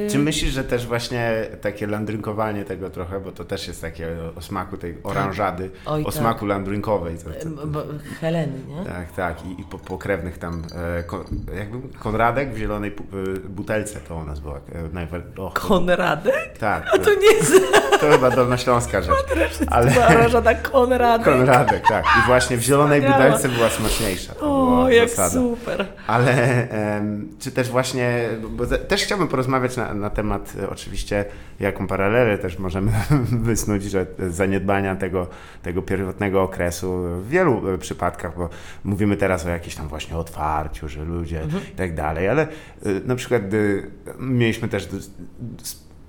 e, Czy myślisz, że też właśnie takie landrynkowanie tego trochę, bo to też jest takie o smaku tej oranżady, Oj, o tak. smaku landrynkowej. To, to, em, to, bo- Heleny, nie? tak, tak. I, i po, pokrewnych tam, e, ko, jakby Konradek w zielonej e, butelce to u nas była. E, najwa- o, Konradek? tak, A to nie jest to chyba dolnośląska rzecz. Ale oranżada Konradek. Konradek, tak. I właśnie w zielonej butelce była smaczniejsza. To O, jak zasada. super. Ale czy też właśnie, bo te- też chciałbym porozmawiać na, na temat e, oczywiście, jaką paralelę też możemy wysnuć, że zaniedbania tego, tego pierwotnego okresu w wielu e, przypadkach, bo mówimy teraz o jakimś tam właśnie otwarciu, że ludzie i tak dalej, ale e, na przykład mieliśmy też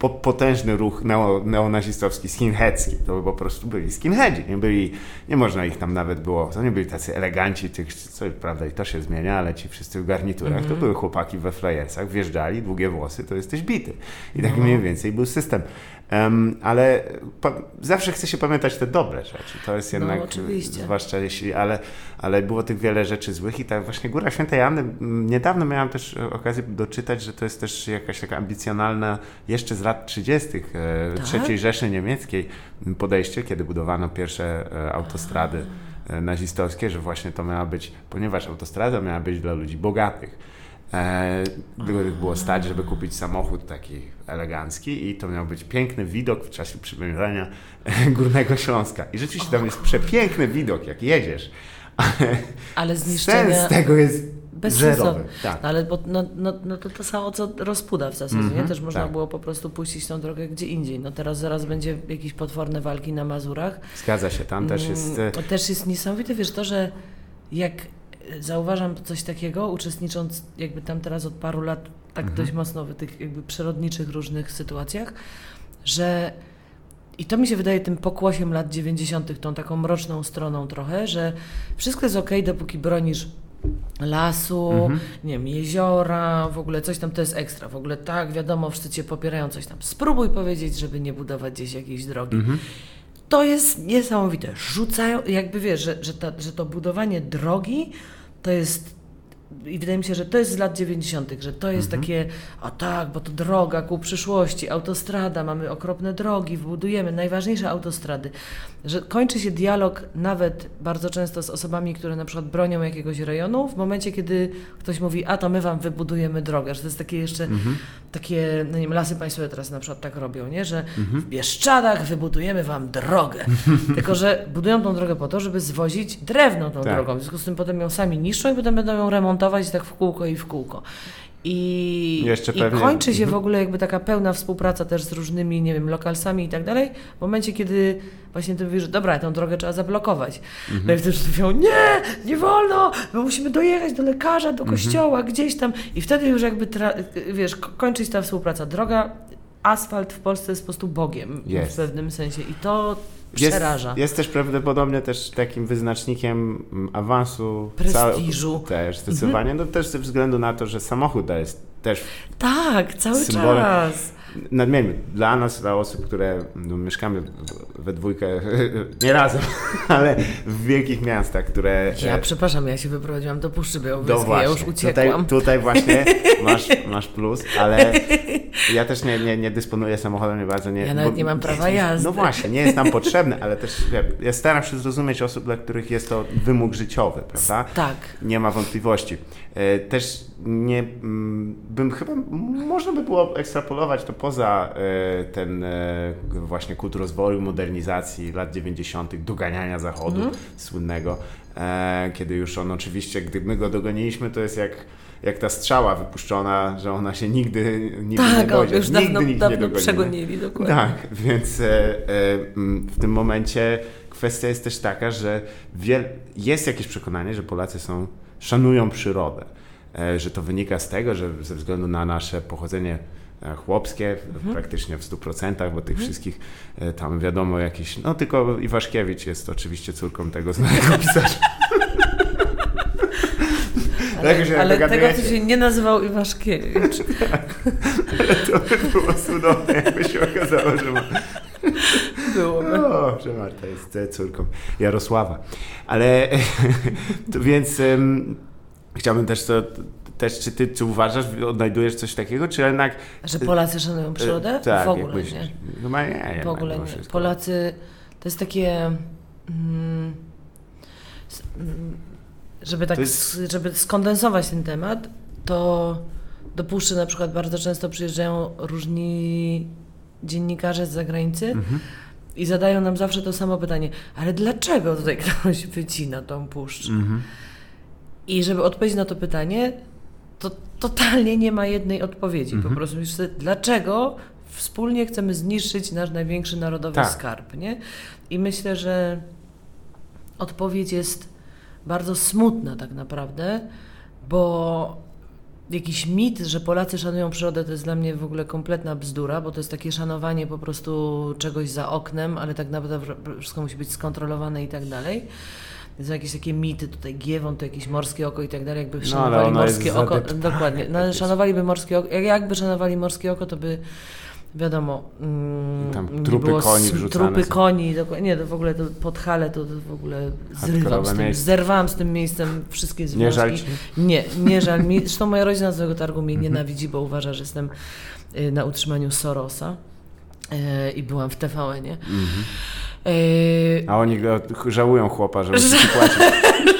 po, potężny ruch neo, neonazistowski, skinheadzki. To po prostu byli skinheadzi. Nie, byli, nie można ich tam nawet było, to nie byli tacy eleganci, tych, co prawda i to się zmienia, ale ci wszyscy w garniturach, to były chłopaki we frajersach, wjeżdżali, długie włosy, to jesteś bity. I tak mniej więcej był system. Em, ale zawsze chce się pamiętać te dobre rzeczy. To jest jednak, oczywiście. zwłaszcza jeśli, ale, ale było tych wiele rzeczy złych i ta właśnie Góra Świętej Anny, niedawno miałem też okazję doczytać, że to jest też jakaś taka ambicjonalna, jeszcze z lat 30. e, Tak? III Rzeszy Niemieckiej podejście, kiedy budowano pierwsze e, autostrady e, nazistowskie, że właśnie to miała być, ponieważ autostrada miała być dla ludzi bogatych, e, których było stać, żeby kupić samochód taki elegancki i to miał być piękny widok w czasie przybierania Górnego Śląska. I rzeczywiście tam jest przepiękny widok, jak jedziesz. Ale zniszczenia. Sens tego jest Bez zerowy. sensu. Tak. Ale bo, no, no, no to to samo co rozpuda w zasadzie, Mhm, nie? Też można tak. było po prostu puścić tą drogę gdzie indziej. No teraz zaraz będzie jakieś potworne walki na Mazurach. Zgadza się, tam też jest... e, Mm, Też jest niesamowite, wiesz, to, że jak zauważam coś takiego, uczestnicząc jakby tam teraz od paru lat tak Mhm. dość mocno w tych jakby przyrodniczych różnych sytuacjach, że i to mi się wydaje tym pokłosiem lat 90., tą taką mroczną stroną trochę, że wszystko jest okej, dopóki bronisz lasu, Mhm. nie wiem, jeziora, w ogóle coś tam to jest ekstra. W ogóle tak, wiadomo, wszyscy cię popierają, coś tam. Spróbuj powiedzieć, żeby nie budować gdzieś jakiejś drogi. Mhm. To jest niesamowite. Rzucają, jakby wiesz, że, że, ta, że to budowanie drogi jest i wydaje mi się, że to jest z lat 90., że to jest Mhm. takie, a tak, bo to droga ku przyszłości, autostrada, mamy okropne drogi, wbudujemy najważniejsze autostrady. Że kończy się dialog nawet bardzo często z osobami, które na przykład bronią jakiegoś rejonu, w momencie, kiedy ktoś mówi, a to my wam wybudujemy drogę, że to jest takie jeszcze, Mhm. takie, no nie wiem, lasy państwowe teraz na przykład tak robią, nie? że w Bieszczadach wybudujemy wam drogę. Tylko, że budują tą drogę po to, żeby zwozić drewno tą Tak. drogą. W związku z tym potem ją sami niszczą i potem będą ją remontować tak w kółko i w kółko. I, Jeszcze i pewnie- kończy się w Mhm. ogóle jakby taka pełna współpraca też z różnymi, nie wiem, lokalsami i tak dalej, w momencie, kiedy właśnie ty mówisz, że dobra, tę drogę trzeba zablokować. Mhm. No i wtedy wszyscy mówią, nie, nie wolno, my musimy dojechać do lekarza, Mhm. do kościoła, gdzieś tam. I wtedy już jakby, wiesz, ko- kończy się ta współpraca. Droga, asfalt w Polsce jest po prostu Bogiem Jest. w pewnym sensie i to przeraża. jest też prawdopodobnie też takim wyznacznikiem mm, awansu. Prestiżu. Mhm. też, zdecydowanie. No też ze względu na to, że samochód jest też Tak, cały Symbolem. czas. Nadmierny. Dla nas, dla osób, które no, mieszkamy we dwójkę, nie razem, ale w wielkich miastach, które... Ja e, przepraszam, ja się wyprowadziłam do Puszczy no Białowieskiej, właśnie, ja już tutaj, uciekłam. tutaj właśnie masz, masz plus, ale ja też nie, nie, nie dysponuję samochodem, nie bardzo nie... Ja nawet nie mam prawa jazdy. No właśnie, nie jest nam potrzebne, ale też ja staram się zrozumieć osób, dla których jest to wymóg życiowy, prawda? Tak. Nie ma wątpliwości. E, Też nie mm, bym chyba można by było ekstrapolować to poza e, ten e, właśnie kult rozwoju, modernizacji lat 90., doganiania zachodu Mhm. słynnego, kiedy już on oczywiście, gdy my go dogoniliśmy, to jest jak jak ta strzała wypuszczona, że ona się nigdy, nigdy nie Tak, o, dojdzie. już nigdy dawno, nikt nie dawno dogonimy. przegonili, dokładnie. Tak, więc e, e, w tym momencie kwestia jest też taka, że wiel, jest jakieś przekonanie, że Polacy są, szanują przyrodę. E, że to wynika z tego, że ze względu na nasze pochodzenie e, chłopskie, w- praktycznie w 100%, bo tych wszystkich e, tam wiadomo jakiś, no tylko Iwaszkiewicz jest oczywiście córką tego znanego pisarza. Się Ale, ale tego, co się nie nazywał Iwaszkiewicz. To by było cudowne, jakby się okazało, że ma Byłoby. O, że Marta jest e, córką Jarosława. Ale to więc em, chciałbym też to, też czy ty czy uważasz, odnajdujesz coś takiego, czy jednak... Że Polacy szanują przyrodę? E, tak, w ogóle myślisz? nie. Chyba nie, jednak W ogóle nie. Polacy to jest takie. Mm, mm, żeby tak, jest- żeby skondensować ten temat, to do Puszczy na przykład bardzo często przyjeżdżają różni dziennikarze z zagranicy Mhm. i zadają nam zawsze to samo pytanie, ale dlaczego tutaj ktoś wycina tą puszczę? Mhm. I żeby odpowiedzieć na to pytanie, to totalnie nie ma jednej odpowiedzi. Mhm. Po prostu sobie, dlaczego wspólnie chcemy zniszczyć nasz największy narodowy Tak. skarb, nie? I myślę, że odpowiedź jest bardzo smutna tak naprawdę, bo jakiś mit, że Polacy szanują przyrodę, to jest dla mnie w ogóle kompletna bzdura, bo to jest takie szanowanie po prostu czegoś za oknem, ale tak naprawdę wszystko musi być skontrolowane i tak dalej. Są jakieś takie mity, tutaj Giewon, to jakieś morskie oko i tak dalej, jakby No, szanowali jest morskie oko, dokładnie, no, ale szanowaliby morskie oko, jak- jakby szanowali morskie oko, to by wiadomo, mm, tam trupy było koni wrzucane Trupy koni, nie, to w ogóle to pod Hale to, to w ogóle zrywam z tym, miejsce. zerwałam z tym miejscem wszystkie związki. Nie żal ci? Nie, nie żal mi. Zresztą moja rodzina z tego targu mnie Mhm. nienawidzi, bo uważa, że jestem y, na utrzymaniu Sorosa y, i byłam w TVN-ie. Mhm. Y, A oni go żałują chłopa, że musi ci płacić.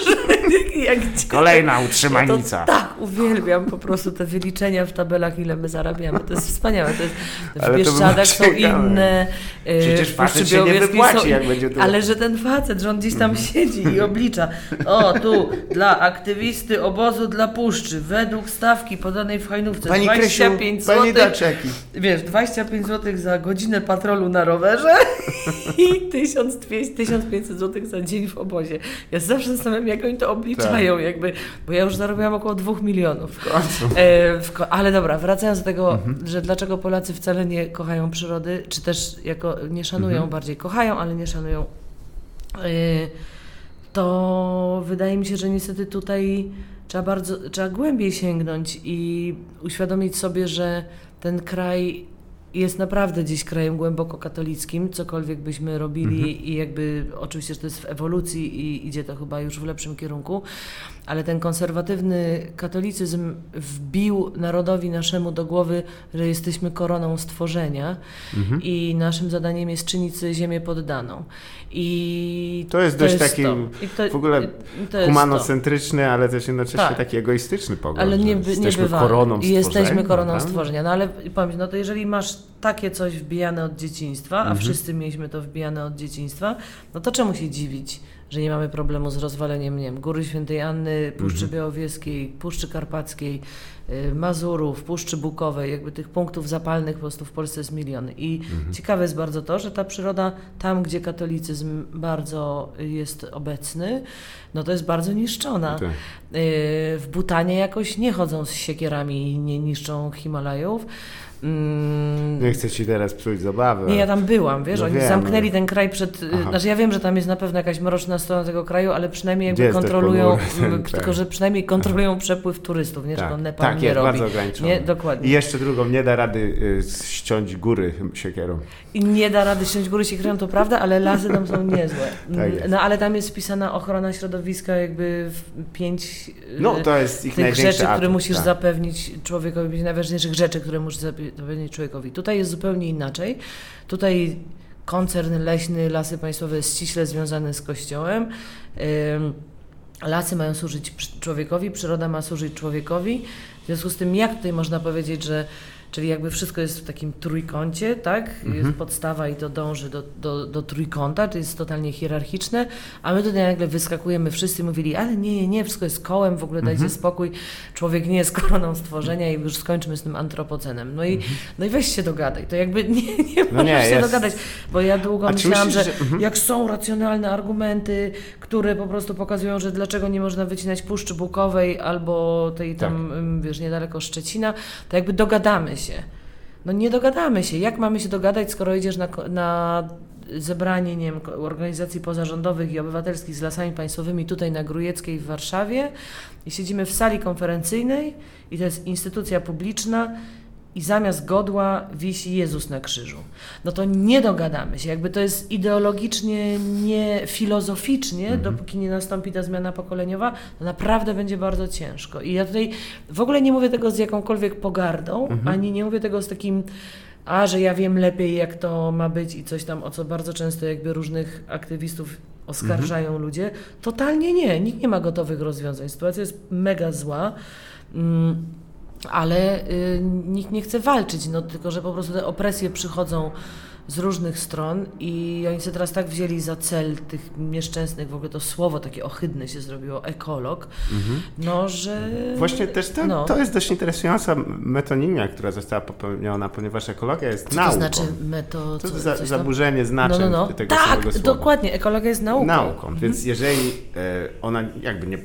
Kolejna utrzymanica. to tak, uwielbiam po prostu te wyliczenia w tabelach, ile my zarabiamy. To jest wspaniałe. To jest, w Bieszczadach są inne. y, Przecież facet się nie wypłaci, są- jak będzie tu- Ale że ten facet, że on gdzieś tam Mhm. siedzi i oblicza. O, tu dla aktywisty obozu dla Puszczy, według stawki podanej w Hajnówce Pani Krysiu, 25 pani zł. Daczeki. Wiesz, 25 zł za godzinę patrolu na rowerze i 1200, 1500 zł za dzień w obozie. Ja zawsze zastanawiam, jak oni to obliczają, jakby, bo ja już zarobiłam około 2 milionów. W końcu. E, w ale dobra, wracając do tego, Mhm. że dlaczego Polacy wcale nie kochają przyrody, czy też jako nie szanują, Mhm. bardziej kochają, ale nie szanują, e, to wydaje mi się, że niestety tutaj trzeba bardzo, trzeba głębiej sięgnąć i uświadomić sobie, że ten kraj jest naprawdę dziś krajem głęboko katolickim, cokolwiek byśmy robili Mhm. i jakby oczywiście, że to jest w ewolucji i idzie to chyba już w lepszym kierunku, ale ten konserwatywny katolicyzm wbił narodowi naszemu do głowy, że jesteśmy koroną stworzenia Mhm. i naszym zadaniem jest czynić ziemię poddaną. I To jest dość taki to. To- w ogóle to to. humanocentryczny, ale też jednocześnie Tak. taki egoistyczny pogląd. Ale nie, nie jesteśmy bywa. koroną I jesteśmy stworzenia, koroną prawda? stworzenia. No ale ci, no to jeżeli masz takie coś wbijane od dzieciństwa, a Mhm. wszyscy mieliśmy to wbijane od dzieciństwa, no to czemu się dziwić, że nie mamy problemu z rozwaleniem, nie wiem, Góry Świętej Anny, Puszczy Mhm. Białowieskiej, Puszczy Karpackiej, y, Mazurów, Puszczy Bukowej, jakby tych punktów zapalnych po prostu w Polsce jest milion. I Mhm. ciekawe jest bardzo to, że ta przyroda tam, gdzie katolicyzm bardzo jest obecny, no to jest bardzo niszczona. Tak. Y, W Butanie jakoś nie chodzą z siekierami i nie niszczą Himalajów. Mm, Nie chcę ci teraz psuć zabawy. Nie, ja tam byłam, wiesz, No oni wiem, zamknęli ten kraj przed... y, Aha. Znaczy ja wiem, że tam jest na pewno jakaś mroczna strona tego kraju, ale przynajmniej jakby tak kontrolują, ten kraj? tylko że przynajmniej kontrolują przepływ turystów, nie, tak, Nepal tak nie jest, robi. bardzo ograniczony. Nie, dokładnie. I jeszcze drugą, nie da rady y, ściąć góry siekierą. I nie da rady ściąć góry się to prawda, ale lasy tam są niezłe. Tak jest. no ale tam jest wpisana ochrona środowiska jakby w pięć y, No to jest ich tych rzeczy, które musisz tak. zapewnić człowiekowi, najważniejszych rzeczy, które musisz zape- zapewnić człowiekowi. Tutaj jest zupełnie inaczej. Tutaj koncern leśny, lasy państwowe jest ściśle związany z kościołem. Lasy mają służyć człowiekowi, przyroda ma służyć człowiekowi. W związku z tym, jak tutaj można powiedzieć, że czyli jakby wszystko jest w takim trójkącie, tak? Mhm. Jest podstawa i to dąży do, do, do trójkąta, to jest totalnie hierarchiczne, a my tutaj nagle wyskakujemy wszyscy mówili, ale nie, nie, nie, wszystko jest kołem, w ogóle dajcie Mhm. spokój, człowiek nie jest koroną stworzenia i już skończmy z tym antropocenem. No i, no i weź się dogadaj, to jakby nie, nie Mhm. No nie, możesz się jest- dogadać, bo ja długo A myślałam, myślisz, że, że- mhm. jak są racjonalne argumenty, które po prostu pokazują, że dlaczego nie można wycinać Puszczy Bukowej albo tej tam, Tak. wiesz, niedaleko Szczecina, to jakby dogadamy się. No nie dogadamy się. Jak mamy się dogadać, skoro idziesz na, na zebranie, nie wiem, organizacji pozarządowych i obywatelskich z lasami państwowymi tutaj na Grujeckiej w Warszawie i siedzimy w sali konferencyjnej i to jest instytucja publiczna i zamiast godła wisi Jezus na krzyżu. No to nie dogadamy się. Jakby to jest ideologicznie, nie filozoficznie, dopóki nie nastąpi ta zmiana pokoleniowa, to naprawdę będzie bardzo ciężko. I ja tutaj w ogóle nie mówię tego z jakąkolwiek pogardą, ani nie mówię tego z takim a, że ja wiem lepiej, jak to ma być i coś tam, o co bardzo często jakby różnych aktywistów oskarżają ludzie. Totalnie nie. Nikt nie ma gotowych rozwiązań. Sytuacja jest mega zła. Mm, ale y, nikt nie chce walczyć, no tylko że po prostu te opresje przychodzą z różnych stron i oni sobie teraz tak wzięli za cel tych nieszczęsnych, w ogóle to słowo takie ohydne się zrobiło, ekolog, no że... Właśnie też to, no. to jest dość interesująca metonimia, która została popełniona, ponieważ ekologia jest Co to nauką. znaczy meto... To co- za, coś tam? zaburzenie znaczeń no, no, no. tego Tak, samego słowa. dokładnie, ekologia jest nauką. nauką. Więc jeżeli e, ona jakby nie,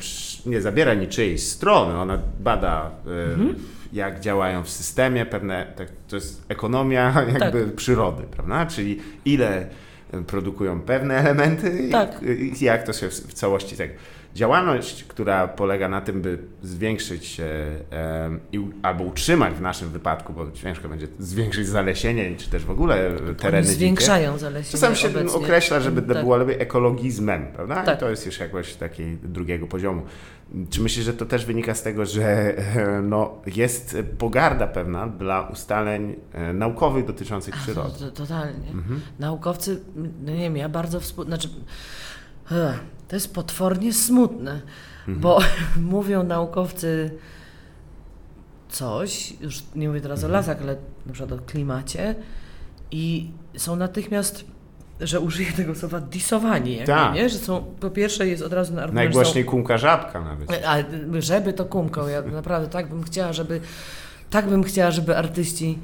nie zabiera niczyjej strony, ona bada e, Mhm. Jak działają w systemie, pewne, tak, to jest ekonomia jakby Tak. przyrody, prawda? Czyli ile e, produkują pewne elementy Tak. i, i jak to się w, w całości tak. Działalność, która polega na tym, by zwiększyć e, e, albo utrzymać w naszym wypadku, bo ciężko będzie zwiększyć zalesienie, czy też w ogóle tereny Oni dzikie. zwiększają zalesienie Czasem się obecnie. określa, żeby to Tak. było lepiej ekologizmem, prawda? Tak. I to jest już jakoś takiej drugiego poziomu. Czy myślisz, że to też wynika z tego, że e, no, jest pogarda pewna dla ustaleń e, naukowych dotyczących Ach, przyrody? To, to, totalnie. Mhm. Naukowcy, no nie wiem, ja bardzo współ... Znaczy, ech, to jest potwornie smutne, Mhm. bo mówią naukowcy coś, już nie mówię teraz Mhm. o lasach, ale na przykład o klimacie i są natychmiast, że użyję tego słowa, disowani, jakby, Tak. nie? Że są, po pierwsze jest od razu na argument, że są Najgłośniej kumka żabka nawet. a żeby to kumką, ja naprawdę tak bym chciała, żeby tak bym chciała, żeby artyści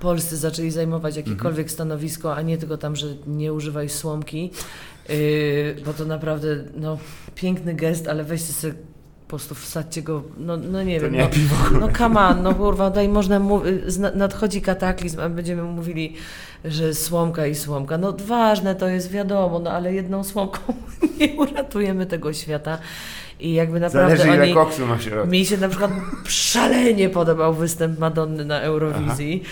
polscy zaczęli zajmować jakiekolwiek stanowisko, a nie tylko tam, że nie używaj słomki, yy, bo to naprawdę no, piękny gest, ale weźcie sobie po prostu wsadźcie go, no, no nie To wiem, nie no, piwo. no come on, no kurwa, tutaj można mówić, nadchodzi kataklizm, a będziemy mówili, że słomka i słomka. No ważne to jest wiadomo, no ale jedną słomką nie uratujemy tego świata. I jakby naprawdę Zależy ile oni... koksu ma środku. Mi się na przykład szalenie podobał występ Madonny na Eurowizji.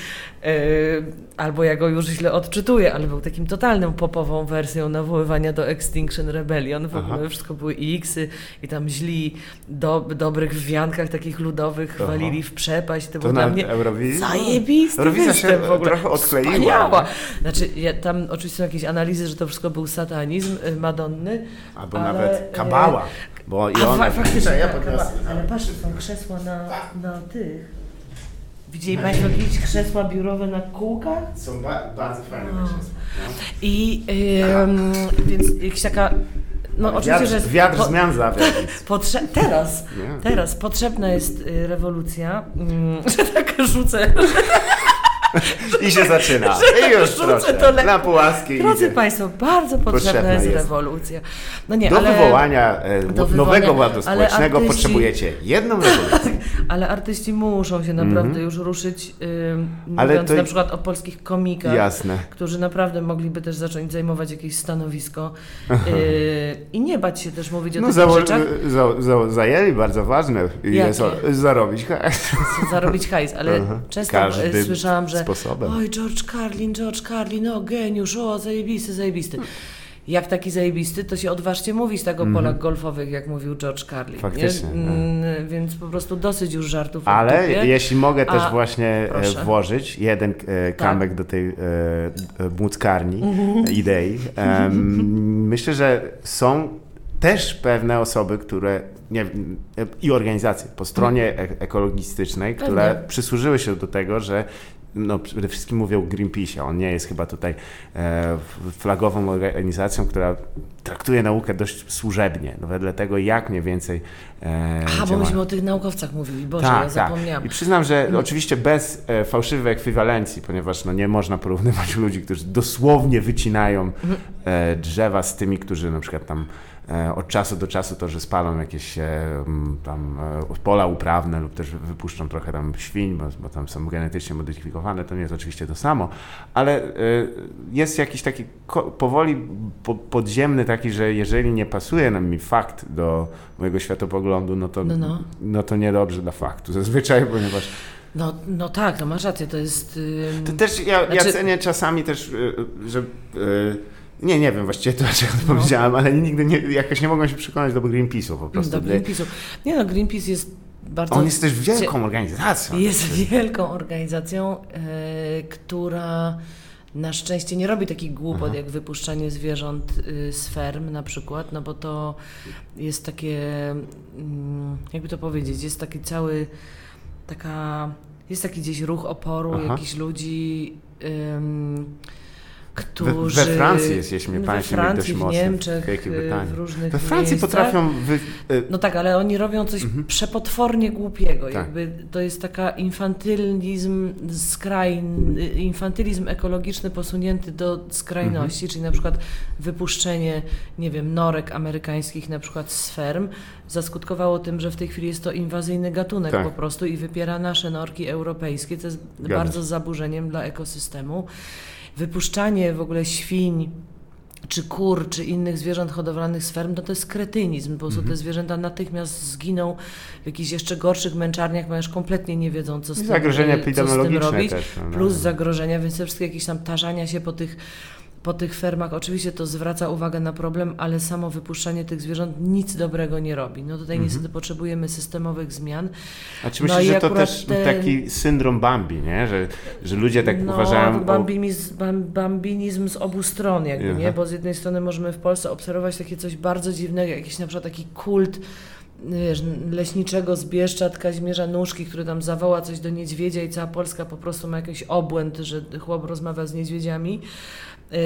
Y, albo ja go już źle odczytuję, ale był takim totalnym popową wersją nawoływania do Extinction Rebellion. W Aha. ogóle wszystko były X-y i tam źli do, dobrych w wiankach takich ludowych Aha. walili w przepaść. To, To dla mnie Eurowizji? zajebisty Eurowizja się występ w ogóle. trochę odkleiła. Wspaniała. Znaczy, ja, tam oczywiście są jakieś analizy, że to wszystko był satanizm y, Madonny. Albo ale, nawet y, kabała. Bo i ona... fa- faktycznie, ja tak, podniosę. ale patrz, są krzesła na, na tych. Widzieli Państwo jakieś krzesła biurowe na kółkach? Są ba bardzo fajne No. krzesła. No. I ym, więc jakaś taka. No oczywiście, wiatr, że jest wiatr po- zmian. Potrze- teraz, teraz potrzebna jest y, rewolucja, mm, że tak rzucę. I się zaczyna. I już proszę. to. Na pułaskie Drodzy idzie. Państwo, bardzo potrzebna, Potrzebna jest, jest. rewolucja. No nie, Do ale, wywołania e, do nowego wywołania- ładu społecznego artyści- potrzebujecie jedną rewolucję. ale artyści muszą się naprawdę już ruszyć, y, Mhm. Ale mówiąc to- na przykład o polskich komikach. Jasne. którzy naprawdę mogliby też zacząć zajmować jakieś stanowisko yy, i nie bać się też mówić o No, takich zało- rzeczach, za, za, zajęli bardzo ważne jest zarobić hajs. zarobić hajs, ale Aha. często Każdym yy, słyszałam, że sposobem. oj George Carlin, George Carlin, o geniusz, o zajebisty, zajebisty. Jak taki zajebisty, to się odważcie mówić tak o polach golfowych, jak mówił George Carlin. Mhm. Faktycznie, Nie? Mm, Więc po prostu dosyć już żartów Ale dupie. jeśli mogę też A, właśnie e, proszę. włożyć jeden e, kamyk do tej e, e, młódzkarni idei, myślę, że są też pewne osoby, które nie, e, i organizacje po stronie ekologistycznej, które Pewnie. przysłużyły się do tego, że no, przede wszystkim mówię o Greenpeace. On nie jest chyba tutaj e, flagową organizacją, która traktuje naukę dość służebnie, no, wedle tego, jak mniej więcej e, Aha, bo myśmy o tych naukowcach mówili, Boże, Tak, ja zapomniałam. I przyznam, że oczywiście bez e, fałszywej ekwiwalencji, ponieważ no, nie można porównywać ludzi, którzy dosłownie wycinają e, drzewa z tymi, którzy na przykład tam od czasu do czasu to, że spalą jakieś e, tam e, pola uprawne lub też wypuszczą trochę tam świń, bo, bo tam są genetycznie modyfikowane, to nie jest oczywiście to samo, ale e, jest jakiś taki powoli po, podziemny taki, że jeżeli nie pasuje nam mi fakt do mojego światopoglądu, no to, No, no. no to niedobrze dla faktu zazwyczaj, ponieważ No, no tak, to masz rację, to jest... ym, to też ja, ja Znaczy- cenię czasami też, że y, nie, nie wiem właściwie to, dlaczego No. to powiedziałem, ale nigdy nie, jakoś nie mogłem się przekonać do Greenpeace'u po prostu. Do Greenpeace'u. Nie no, Greenpeace jest bardzo... On jest też wielką organizacją. Jest wielką organizacją, e, która na szczęście nie robi takich głupot, jak wypuszczanie zwierząt y, z ferm na przykład, no bo to jest takie, mm, jakby to powiedzieć, jest taki cały, taka, jest taki gdzieś ruch oporu Aha. jakichś ludzi, ym, którzy... we Francji jest, jeśli mnie pamięć dość w mocny, Niemczech, w y, w różnych We Francji miejscach. potrafią wy, y, No tak, ale oni robią coś przepotwornie głupiego. Tak. Jakby to jest taka infantylizm skrajny, infantylizm ekologiczny posunięty do skrajności, Mhm. czyli na przykład wypuszczenie, nie wiem, norek amerykańskich na przykład z ferm zaskutkowało tym, że w tej chwili jest to inwazyjny gatunek Tak. po prostu i wypiera nasze norki europejskie, co jest bardzo zaburzeniem dla ekosystemu. Wypuszczanie w ogóle świń czy kur, czy innych zwierząt hodowlanych z ferm, no to jest kretynizm. Po prostu Mhm. te zwierzęta natychmiast zginą w jakichś jeszcze gorszych męczarniach, ponieważ kompletnie nie wiedzą, co z tym, zagrożenia y, co z tym robić. też, prawda? Plus zagrożenia, więc te wszystkie jakieś tam tarzania się po tych, po tych fermach, oczywiście to zwraca uwagę na problem, ale samo wypuszczanie tych zwierząt nic dobrego nie robi. No tutaj niestety potrzebujemy systemowych zmian. A czy no myślisz, i że to też ten- taki syndrom Bambi, nie? Że, że ludzie tak no, uważają... Bambinizm, bam, bambinizm z obu stron, jakby, Aha. nie? Bo z jednej strony możemy w Polsce obserwować takie coś bardzo dziwnego, jakiś na przykład taki kult wiesz, leśniczego zbieszczat Kazimierza Nóżki, który tam zawoła coś do niedźwiedzia i cała Polska po prostu ma jakiś obłęd, że chłop rozmawia z niedźwiedziami. Yy,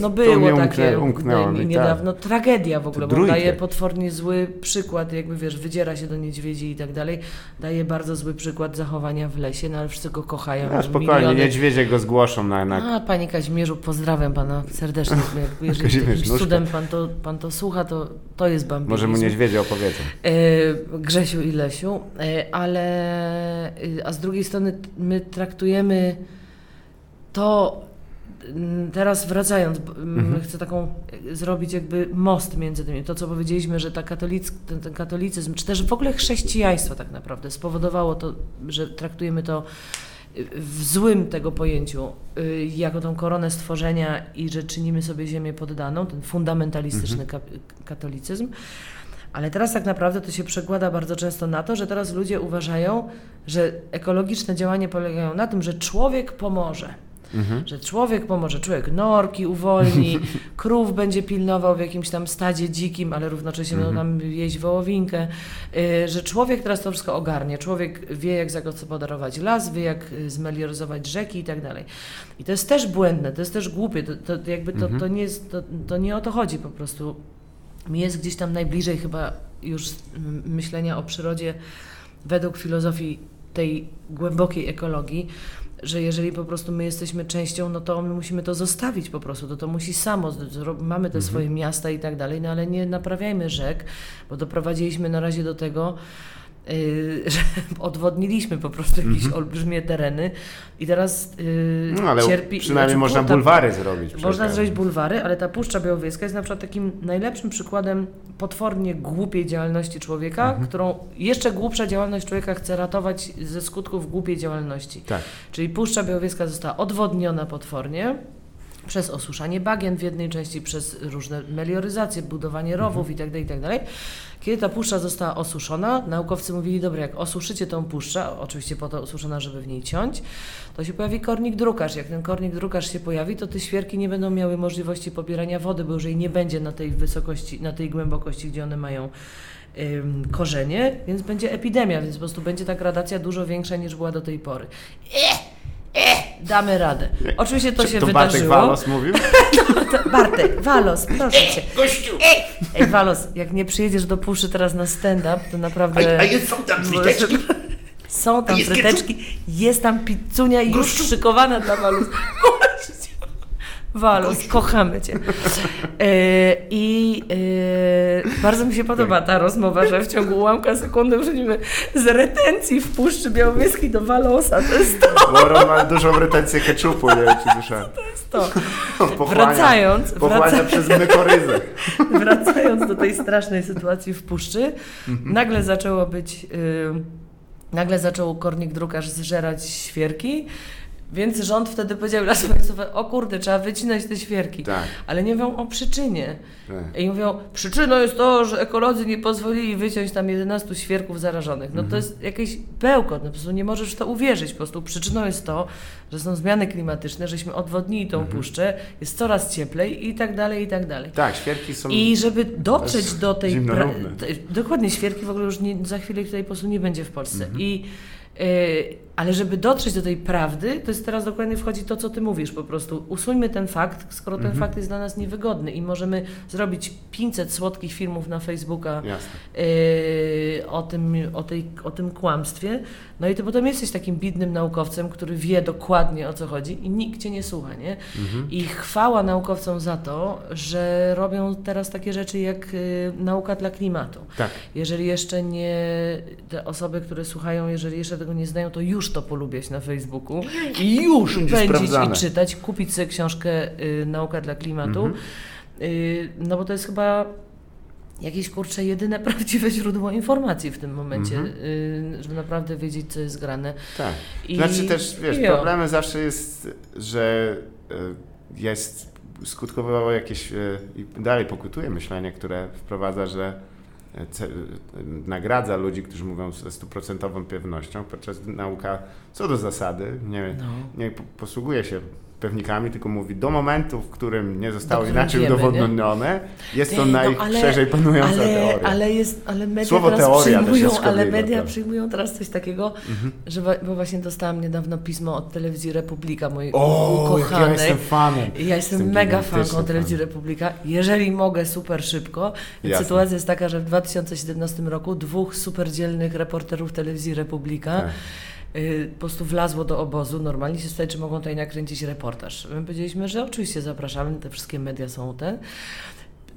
no było umknę- takie umknęło yy, mi, tak. niedawno. Tragedia w ogóle, bo daje potwornie zły przykład, jakby wiesz, wydziera się do niedźwiedzi i tak dalej. Daje bardzo zły przykład zachowania w lesie, no ale wszyscy go kochają. No, spokojnie, miliony- niedźwiedzie go zgłoszą na... na... a, panie Kazimierzu, pozdrawiam pana serdecznie. Jeżeli Kazimierz cudem pan to, pan to słucha, to, to jest bambinizm. Może mu niedźwiedzie opowiedzą. E, Grzesiu i Lesiu, e, ale e, a z drugiej strony my traktujemy to, Teraz wracając, mhm. chcę taką zrobić jakby most między tymi. To, co powiedzieliśmy, że ta katolic, ten, ten katolicyzm, czy też w ogóle chrześcijaństwo tak naprawdę spowodowało to, że traktujemy to w złym tego pojęciu, y, jako tą koronę stworzenia i że czynimy sobie ziemię poddaną, ten fundamentalistyczny mhm. katolicyzm. Ale teraz tak naprawdę to się przekłada bardzo często na to, że teraz ludzie uważają, że ekologiczne działania polegają na tym, że człowiek pomoże. Mhm. Że człowiek pomoże, człowiek norki uwolni, krów będzie pilnował w jakimś tam stadzie dzikim, ale równocześnie mhm. będą tam jeść wołowinkę, y, że człowiek teraz to wszystko ogarnie. Człowiek wie, jak zagospodarować las, wie, jak y, zmelioryzować rzeki i tak dalej. I to jest też błędne, to jest też głupie, to, to jakby to, mhm. to, nie jest, to, to nie o to chodzi po prostu. Mi jest gdzieś tam najbliżej chyba już myślenia o przyrodzie według filozofii tej głębokiej ekologii, że jeżeli po prostu my jesteśmy częścią, no to my musimy to zostawić po prostu, to to musi samo, mamy te mhm. swoje miasta i tak dalej, no ale nie naprawiajmy rzek, bo doprowadziliśmy na razie do tego, Y, że odwodniliśmy po prostu jakieś mm -hmm. olbrzymie tereny i teraz yy, no, ale cierpi... Przynajmniej znaczy, można bulwary zrobić. Można zrobić bulwary, ale ta Puszcza Białowieska jest na przykład takim najlepszym przykładem potwornie głupiej działalności człowieka, mm -hmm. którą jeszcze głupsza działalność człowieka chce ratować ze skutków głupiej działalności. Tak. Czyli Puszcza Białowieska została odwodniona potwornie, przez osuszanie bagien w jednej części, przez różne melioryzacje, budowanie rowów mhm. itd., itd. Kiedy ta puszcza została osuszona, naukowcy mówili, dobra, jak osuszycie tą puszczę, oczywiście po to osuszona, żeby w niej ciąć, to się pojawi kornik drukarz. Jak ten kornik drukarz się pojawi, to te świerki nie będą miały możliwości pobierania wody, bo już jej nie będzie na tej wysokości, na tej głębokości, gdzie one mają ym, korzenie, więc będzie epidemia, więc po prostu będzie ta gradacja dużo większa niż była do tej pory. Ech! Eh, damy radę. Oczywiście to Czy się to wydarzyło. Bartek Walos mówił? to Bartek, Walos, proszę cię. Gościu! Ej, Walos, jak nie przyjedziesz do Puszy teraz na stand-up, to naprawdę... A, a jest, są tam fryteczki? Są tam fryteczki, jest tam pizzunia i już szykowana dla Walos. Walus, kochamy Cię. E, I e, bardzo mi się podoba ta rozmowa, że w ciągu ułamka sekundy przechodzimy z retencji w Puszczy Białowieskiej do Walosa. To jest to. Bo ma dużą retencję keczupu, nie wiem, czy słyszałem. To jest to. Pochłania, wracając. Pochłania wraca... przez mykoryzę. Wracając do tej strasznej sytuacji w Puszczy, mhm. nagle zaczęło być... Y, nagle zaczął kornik drukarz zżerać świerki więc rząd wtedy powiedział lasy państwowe, o kurde, trzeba wycinać te świerki. Tak. Ale nie mówią o przyczynie. Tak. I mówią, przyczyną jest to, że ekolodzy nie pozwolili wyciąć tam 11 świerków zarażonych. No mhm. to jest jakieś bełkot, no po prostu nie możesz w to uwierzyć. Po prostu przyczyną jest to, że są zmiany klimatyczne, żeśmy odwodnili tą mhm. puszczę, jest coraz cieplej i tak dalej, i tak dalej. Tak, świerki są... I żeby dotrzeć do tej... Pra... Dokładnie, świerki w ogóle już nie, za chwilę tutaj po prostu nie będzie w Polsce. Mhm. I Y, ale żeby dotrzeć do tej prawdy, to jest teraz dokładnie wchodzi to, co ty mówisz po prostu. Usuńmy ten fakt, skoro ten mhm. fakt jest dla nas niewygodny i możemy zrobić 500 słodkich filmów na Facebooka yy, o, tym, o, tej, o tym kłamstwie. No i ty potem jesteś takim bidnym naukowcem, który wie dokładnie o co chodzi i nikt cię nie słucha, nie? Mhm. I chwała naukowcom za to, że robią teraz takie rzeczy jak y, nauka dla klimatu. Tak. Jeżeli jeszcze nie, te osoby, które słuchają, jeżeli jeszcze tego nie znają, to już to polubiać na Facebooku i już pędzić i czytać, kupić sobie książkę y, Nauka dla klimatu, mhm. y, no bo to jest chyba jakieś kurcze jedyne prawdziwe źródło informacji w tym momencie, mhm. y, żeby naprawdę wiedzieć, co jest grane. Tak. I, znaczy też, wiesz, problemem zawsze jest, że y, jest skutkowało jakieś y, i dalej pokutuje myślenie, które wprowadza, że nagradza ludzi, którzy mówią ze stuprocentową pewnością, podczas nauka co do zasady nie, no. nie posługuje się pewnikami, tylko mówi do momentu, w którym nie zostało inaczej udowodnione, jest to no, najszerzej panująca ale, teoria. Ale, jest, ale media Słowo teraz teoria przyjmują, ale media przyjmują teraz coś takiego, mhm. że bo właśnie dostałam niedawno pismo od telewizji Republika, mojej o, ukochanej. Ja jestem fanem. Ja jestem, jestem mega fanką telewizji Republika. Jeżeli mogę, super szybko. Sytuacja jest taka, że w 2017 roku dwóch super dzielnych reporterów telewizji Republika tak po prostu wlazło do obozu, normalnie się stać, czy mogą tutaj nakręcić reportaż. My powiedzieliśmy, że oczywiście zapraszamy, te wszystkie media są te.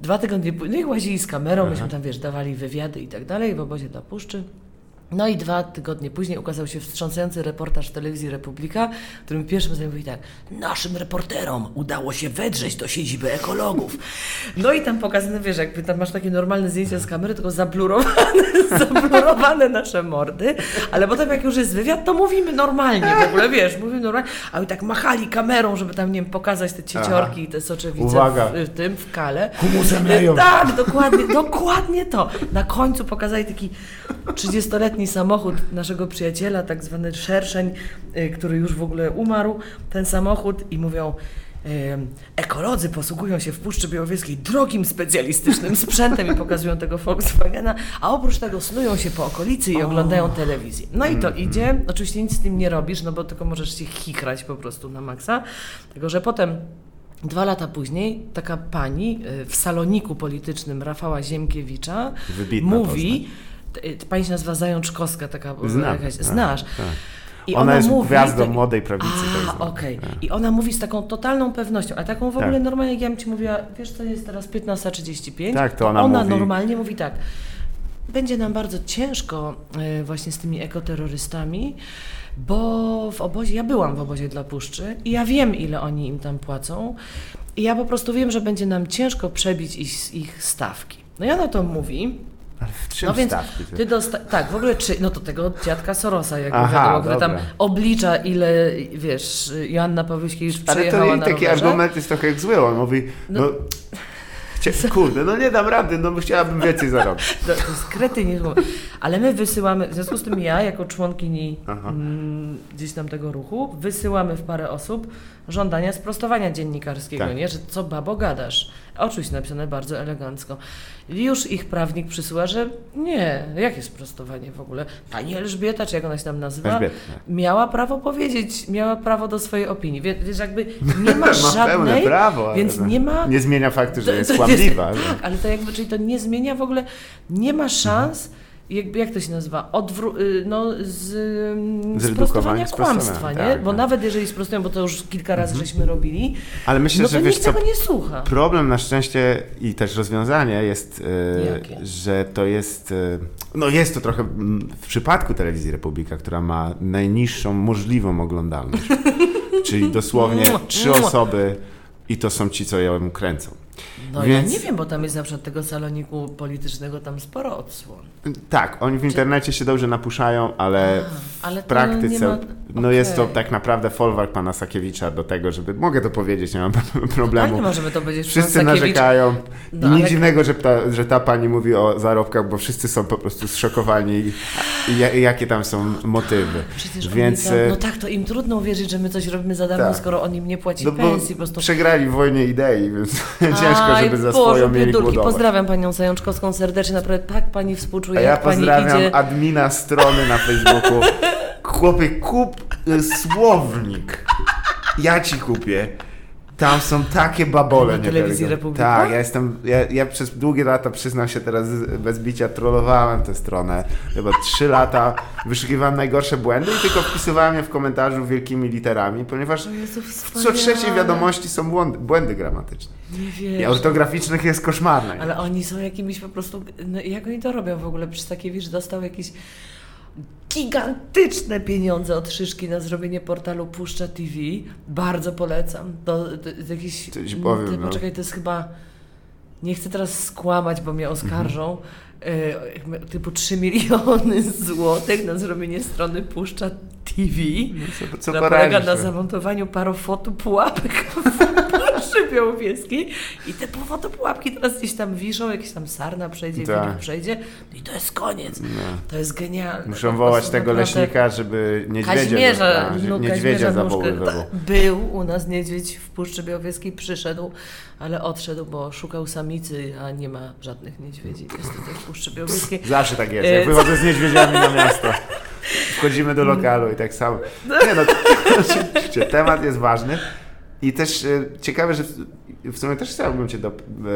Dwa tygodnie później, no i łazili z kamerą, Aha. myśmy tam, wiesz, dawali wywiady i tak dalej w obozie dla Puszczy. No i dwa tygodnie później ukazał się wstrząsający reportaż telewizji Republika, w którym pierwszym zdaniem mówi tak, naszym reporterom udało się wedrzeć do siedziby ekologów. No i tam pokazane, wiesz, jakby tam masz takie normalne zdjęcia z kamery, tylko zablurowane, zablurowane nasze mordy, ale potem jak już jest wywiad, to mówimy normalnie w ogóle, wiesz, mówimy normalnie, a oni tak machali kamerą, żeby tam, nie wiem, pokazać te cieciorki i te soczewice w, w tym, w kale. Humusem leją. Tak, dokładnie, dokładnie to. Na końcu pokazali taki 30-letni samochód naszego przyjaciela, tak zwany szerszeń, y, który już w ogóle umarł, ten samochód i mówią ekolodzy posługują się w Puszczy Białowieskiej drogim specjalistycznym sprzętem i pokazują tego Volkswagena, a oprócz tego snują się po okolicy i oglądają telewizję. No i to idzie, oczywiście nic z tym nie robisz, no bo tylko możesz się chichrać po prostu na maksa, tylko że potem Dwa lata później taka pani y, w saloniku politycznym Rafała Ziemkiewicza Wybitna mówi, t- pani się nazywa Zajączkowska, taka Znam, jakaś, tak, znasz. tak. I Ona jest mówi, gwiazdą tak- młodej prawicy. tak A, okej. Tak. I ona mówi z taką totalną pewnością, a taką w Tak. ogóle normalnie, jak ja bym ci mówiła, wiesz co jest teraz 15.35? Tak, to ona mówi- normalnie mówi tak, będzie nam bardzo ciężko e, właśnie z tymi ekoterrorystami, bo w obozie, ja byłam w obozie dla Puszczy i ja wiem, ile oni im tam płacą i ja po prostu wiem, że będzie nam ciężko przebić ich, ich stawki. No i ona to mówi, Ale w czym no więc stawki? to- ty dosta- tak, w ogóle czy, no to tego dziadka Sorosa, jakby Aha, wiadomo, który tam oblicza ile, wiesz, Joanna Pawluśkiewicz Ale przejechała to i na taki rowerze. argument jest trochę jak zły. On mówi, no, No. kurde, no nie dam rady, no chciałabym więcej zarobić. To, to jest kretynizm. Ale my wysyłamy, w związku z tym ja, jako członkini Aha. mm, gdzieś tam tego ruchu, wysyłamy w parę osób żądania sprostowania dziennikarskiego, Tak. nie? Że co babo gadasz? Oczywiście napisane bardzo elegancko. Już ich prawnik przysyła, że nie, jakie sprostowanie w ogóle? Pani Elżbieta, czy jak ona się tam nazywa? Elżbieta, tak. Miała prawo powiedzieć, miała prawo do swojej opinii. Wie- Wiesz, jakby nie ma Ma żadnej... prawo. Więc nie ma... Nie zmienia faktu, że To- jest kłamliwa. Tak, ale to jakby, czyli to nie zmienia w ogóle, nie ma szans, jakby, jak to się nazywa, Odwró- y, no, z, sprostowania kłamstwa, nie? tak, Bo tak. nawet jeżeli sprostują, bo to już kilka razy żeśmy robili, Ale myślę, no to że wiesz nikt co, tego nie słucha. Problem na szczęście i też rozwiązanie jest, e, Jakie? że to jest, e, no jest to trochę mm, w przypadku Telewizji Republika, która ma najniższą możliwą oglądalność, czyli dosłownie trzy osoby i to są ci, co ją kręcą. No Więc- ja nie wiem, bo tam jest na przykład tego saloniku politycznego tam sporo odsłon. Tak, oni w internecie się dobrze napuszają, ale A, ale w praktyce ma... no jest to tak naprawdę folwark pana Sakiewicza do tego, żeby, mogę to powiedzieć, nie mam problemu. Tak, nie możemy to powiedzieć. Wszyscy narzekają. No, I nic ale- dziwnego, że ta, że ta pani mówi o zarobkach, bo wszyscy są po prostu zszokowani i, i, ja- i jakie tam są motywy. Przecież Więc oni tam, e, no tak, to im trudno uwierzyć, że my coś robimy za darmo, Tak. skoro on im nie płaci no pensji. Po prostu przegrali w wojnie idei, więc ciężko, Aj, żeby za Boże, swoją mieli biedulki. głodować. Pozdrawiam panią Zajączkowską serdecznie, naprawdę tak pani współczuję, A ja jak pani pozdrawiam idzie. admina strony na Facebooku. Chłopie, kup y, słownik. Ja ci kupię. Tam są takie babole Na telewizji niewiarygodne. Republika? Tak, ja jestem, ja, ja przez długie lata, przyznam się teraz bez bicia, trollowałem tę stronę. Chyba trzy lata wyszukiwałem najgorsze błędy i tylko wpisywałem je w komentarzu wielkimi literami, ponieważ Jezu, w co wspaniale. trzeciej wiadomości są błędy gramatyczne. Nie I wierzę. ortograficznych jest koszmarne. Ale oni są jakimiś po prostu. No, jak oni to robią w ogóle? Przecież Sakiewicz dostał jakieś gigantyczne pieniądze od Szyszki na zrobienie portalu Puszcza TV. Bardzo polecam. To, jest jakiś. Powiem, ty, no. poczekaj, to jest chyba. Nie chcę teraz skłamać, bo mnie oskarżą. Mhm. e, typu 3 miliony złotych na zrobienie strony Puszcza TV. co, co która polega na no? zamontowaniu parofotu pułapek Białowieskiej i te fotopułapki teraz gdzieś tam wiszą, jakieś tam sarna przejdzie, Tak. przejdzie i to jest koniec. No. To jest genialne. Muszą Po wołać tego naprawdę- leśnika, żeby niedźwiedzia, Kaźmierza, że no, niedźwiedzia zawoływał. Był u nas niedźwiedź w Puszczy Białowieskiej, przyszedł, ale odszedł, bo szukał samicy, a nie ma żadnych niedźwiedzi niestety w Puszczy Białowieskiej. Zawsze tak jest. E, Jak wychodzę z niedźwiedziami na miasto, wchodzimy do lokalu i tak samo. Nie no, oczywiście, temat jest ważny i też e, ciekawe, że w- sumie też chciałbym Cię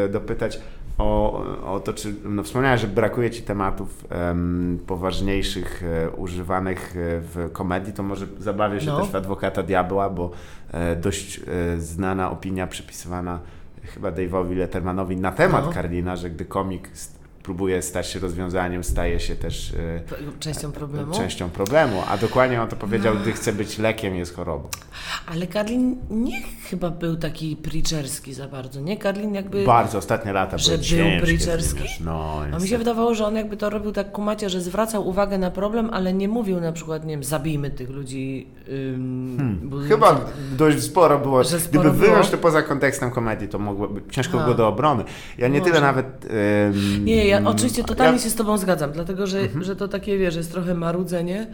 e, dopytać o, o to, czy no, wspomniałeś, że brakuje Ci tematów em, poważniejszych, e, używanych w komedii, to może zabawię się No. też w Adwokata Diabła, bo e, dość e, znana opinia przypisywana chyba Dave'owi Lettermanowi na temat No. Karlina, że gdy komik próbuje stać się rozwiązaniem, staje się też e, częścią problemu. Częścią problemu, a dokładnie on to powiedział, no. gdy chce być lekiem, jest chorobą. Ale Karlin nie chyba był taki preacherski za bardzo, nie? Karlin jakby... Bardzo, ostatnie lata że był ciężkie, preacherski? No, a mi się wydawało, że on jakby to robił tak kumacie, że zwracał uwagę na problem, ale nie mówił na przykład, nie wiem, zabijmy tych ludzi. Ym, hmm. Chyba dość sporo było. Że sporo Gdyby wyjąć to poza kontekstem komedii, to mogłoby, ciężko było do obrony. Ja nie Może. tyle nawet... Ym, nie, ja oczywiście totalnie ja... się z Tobą zgadzam, dlatego że, mhm. że to takie, wiesz, jest trochę marudzenie.